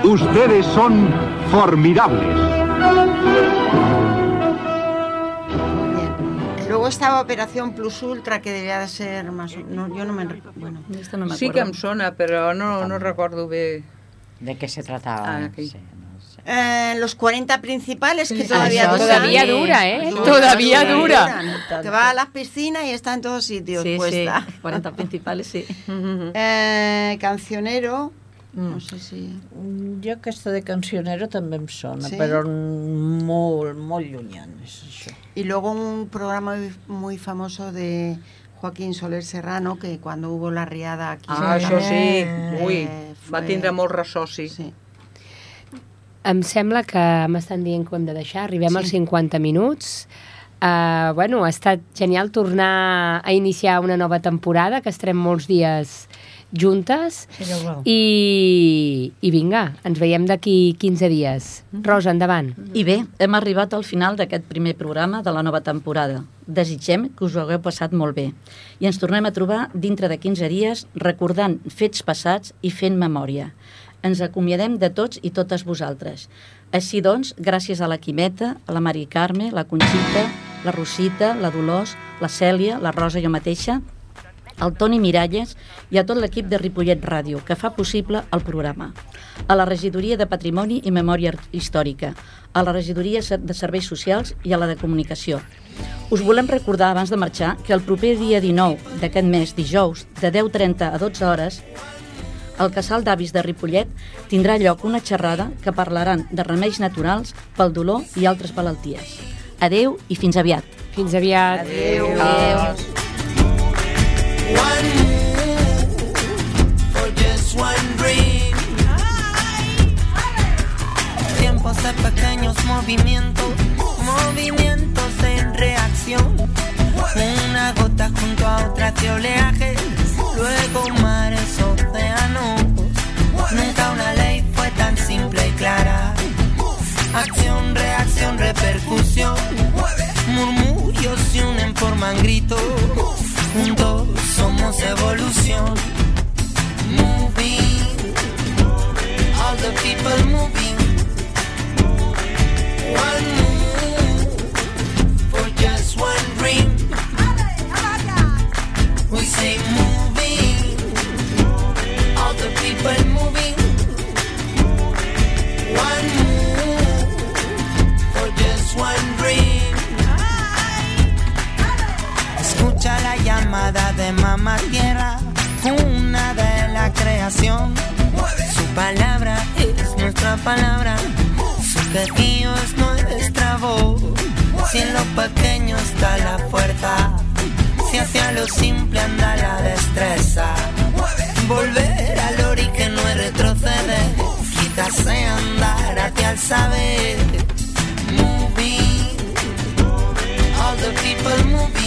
Speaker 20: Ustedes son formidables.
Speaker 5: Luego estaba Operación Plus Ultra, que debía de ser más... o- No, yo no me... rec- Bueno,
Speaker 3: Esto no me
Speaker 8: Sí que em sona, però no, no recordo bé.
Speaker 6: ¿De qué se trataba?
Speaker 8: Ah,
Speaker 6: no sé.
Speaker 5: Eh, los 40 principales que
Speaker 4: Sí,
Speaker 5: todavía
Speaker 4: eso
Speaker 5: duran.
Speaker 1: Todavía dura, ¿eh?
Speaker 5: Sí,
Speaker 1: Todavía
Speaker 5: sí,
Speaker 1: dura.
Speaker 5: duran. Te vas a las piscinas y está en todos sitios
Speaker 3: Sí, sí,
Speaker 5: puesta.
Speaker 3: 40 principales, sí.
Speaker 5: Eh, cancionero, no sé si...
Speaker 7: Jo aquesta de cancionero també em sona,
Speaker 5: Sí?
Speaker 7: però molt, molt llunyant és això.
Speaker 5: Y luego un programa muy, famoso de Joaquín Soler Serrano, que cuando hubo la riada aquí...
Speaker 8: Ah, això sí.
Speaker 5: Eh,
Speaker 8: Ui, va
Speaker 5: fue-
Speaker 8: tindre molt ressò, sí.
Speaker 5: Sí.
Speaker 1: Em sembla que m'estan dient que ho hem de deixar. Arribem
Speaker 5: Sí.
Speaker 1: als 50 minuts. Uh, bueno, ha estat genial tornar a iniciar una nova temporada, que estarem molts dies juntes.
Speaker 4: Sí.
Speaker 1: I, I vinga, ens veiem d'aquí 15 dies. Rosa, endavant.
Speaker 3: I bé, hem arribat al final d'aquest primer programa de la nova temporada. Desitgem que us ho hagueu passat molt bé. I ens tornem a trobar dintre de 15 dies recordant fets passats i fent memòria. Ens acomiadem de tots i totes vosaltres. Així doncs, gràcies a la Quimeta, a la Mari Carme, la Conxita, la Rosita, la Dolors, la Cèlia, la Rosa i jo mateixa, al Toni Miralles i a tot l'equip de Ripollet Ràdio, que fa possible el programa. A la Regidoria de Patrimoni i Memòria Històrica, a la Regidoria de Serveis Socials i a la de Comunicació. Us volem recordar, abans de marxar, que el proper dia 19 d'aquest mes, dijous, de 10.30 a 12 hores, al Casal d'Avis de Ripollet tindrà lloc una xerrada que parlaran de remeis naturals pel dolor i altres malalties. Adeu i fins aviat.
Speaker 1: Fins aviat.
Speaker 5: Adeu.
Speaker 25: One move repercusión. Murmullos y un forman gritos. Somos evolución. Moving, all the people moving. One llamada de mamá tierra, una de la creación. Su palabra es nuestra palabra, su quejío es nuestra voz. Si en lo pequeño está la fuerza, si hacia lo simple anda la destreza. Volver al ori que no es retroceder, quizás sea andar hacia el saber. Moving, all the people moving.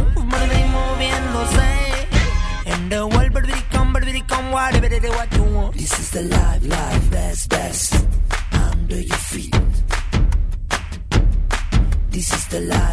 Speaker 25: the life, life, best, best. Under your feet. This is the life.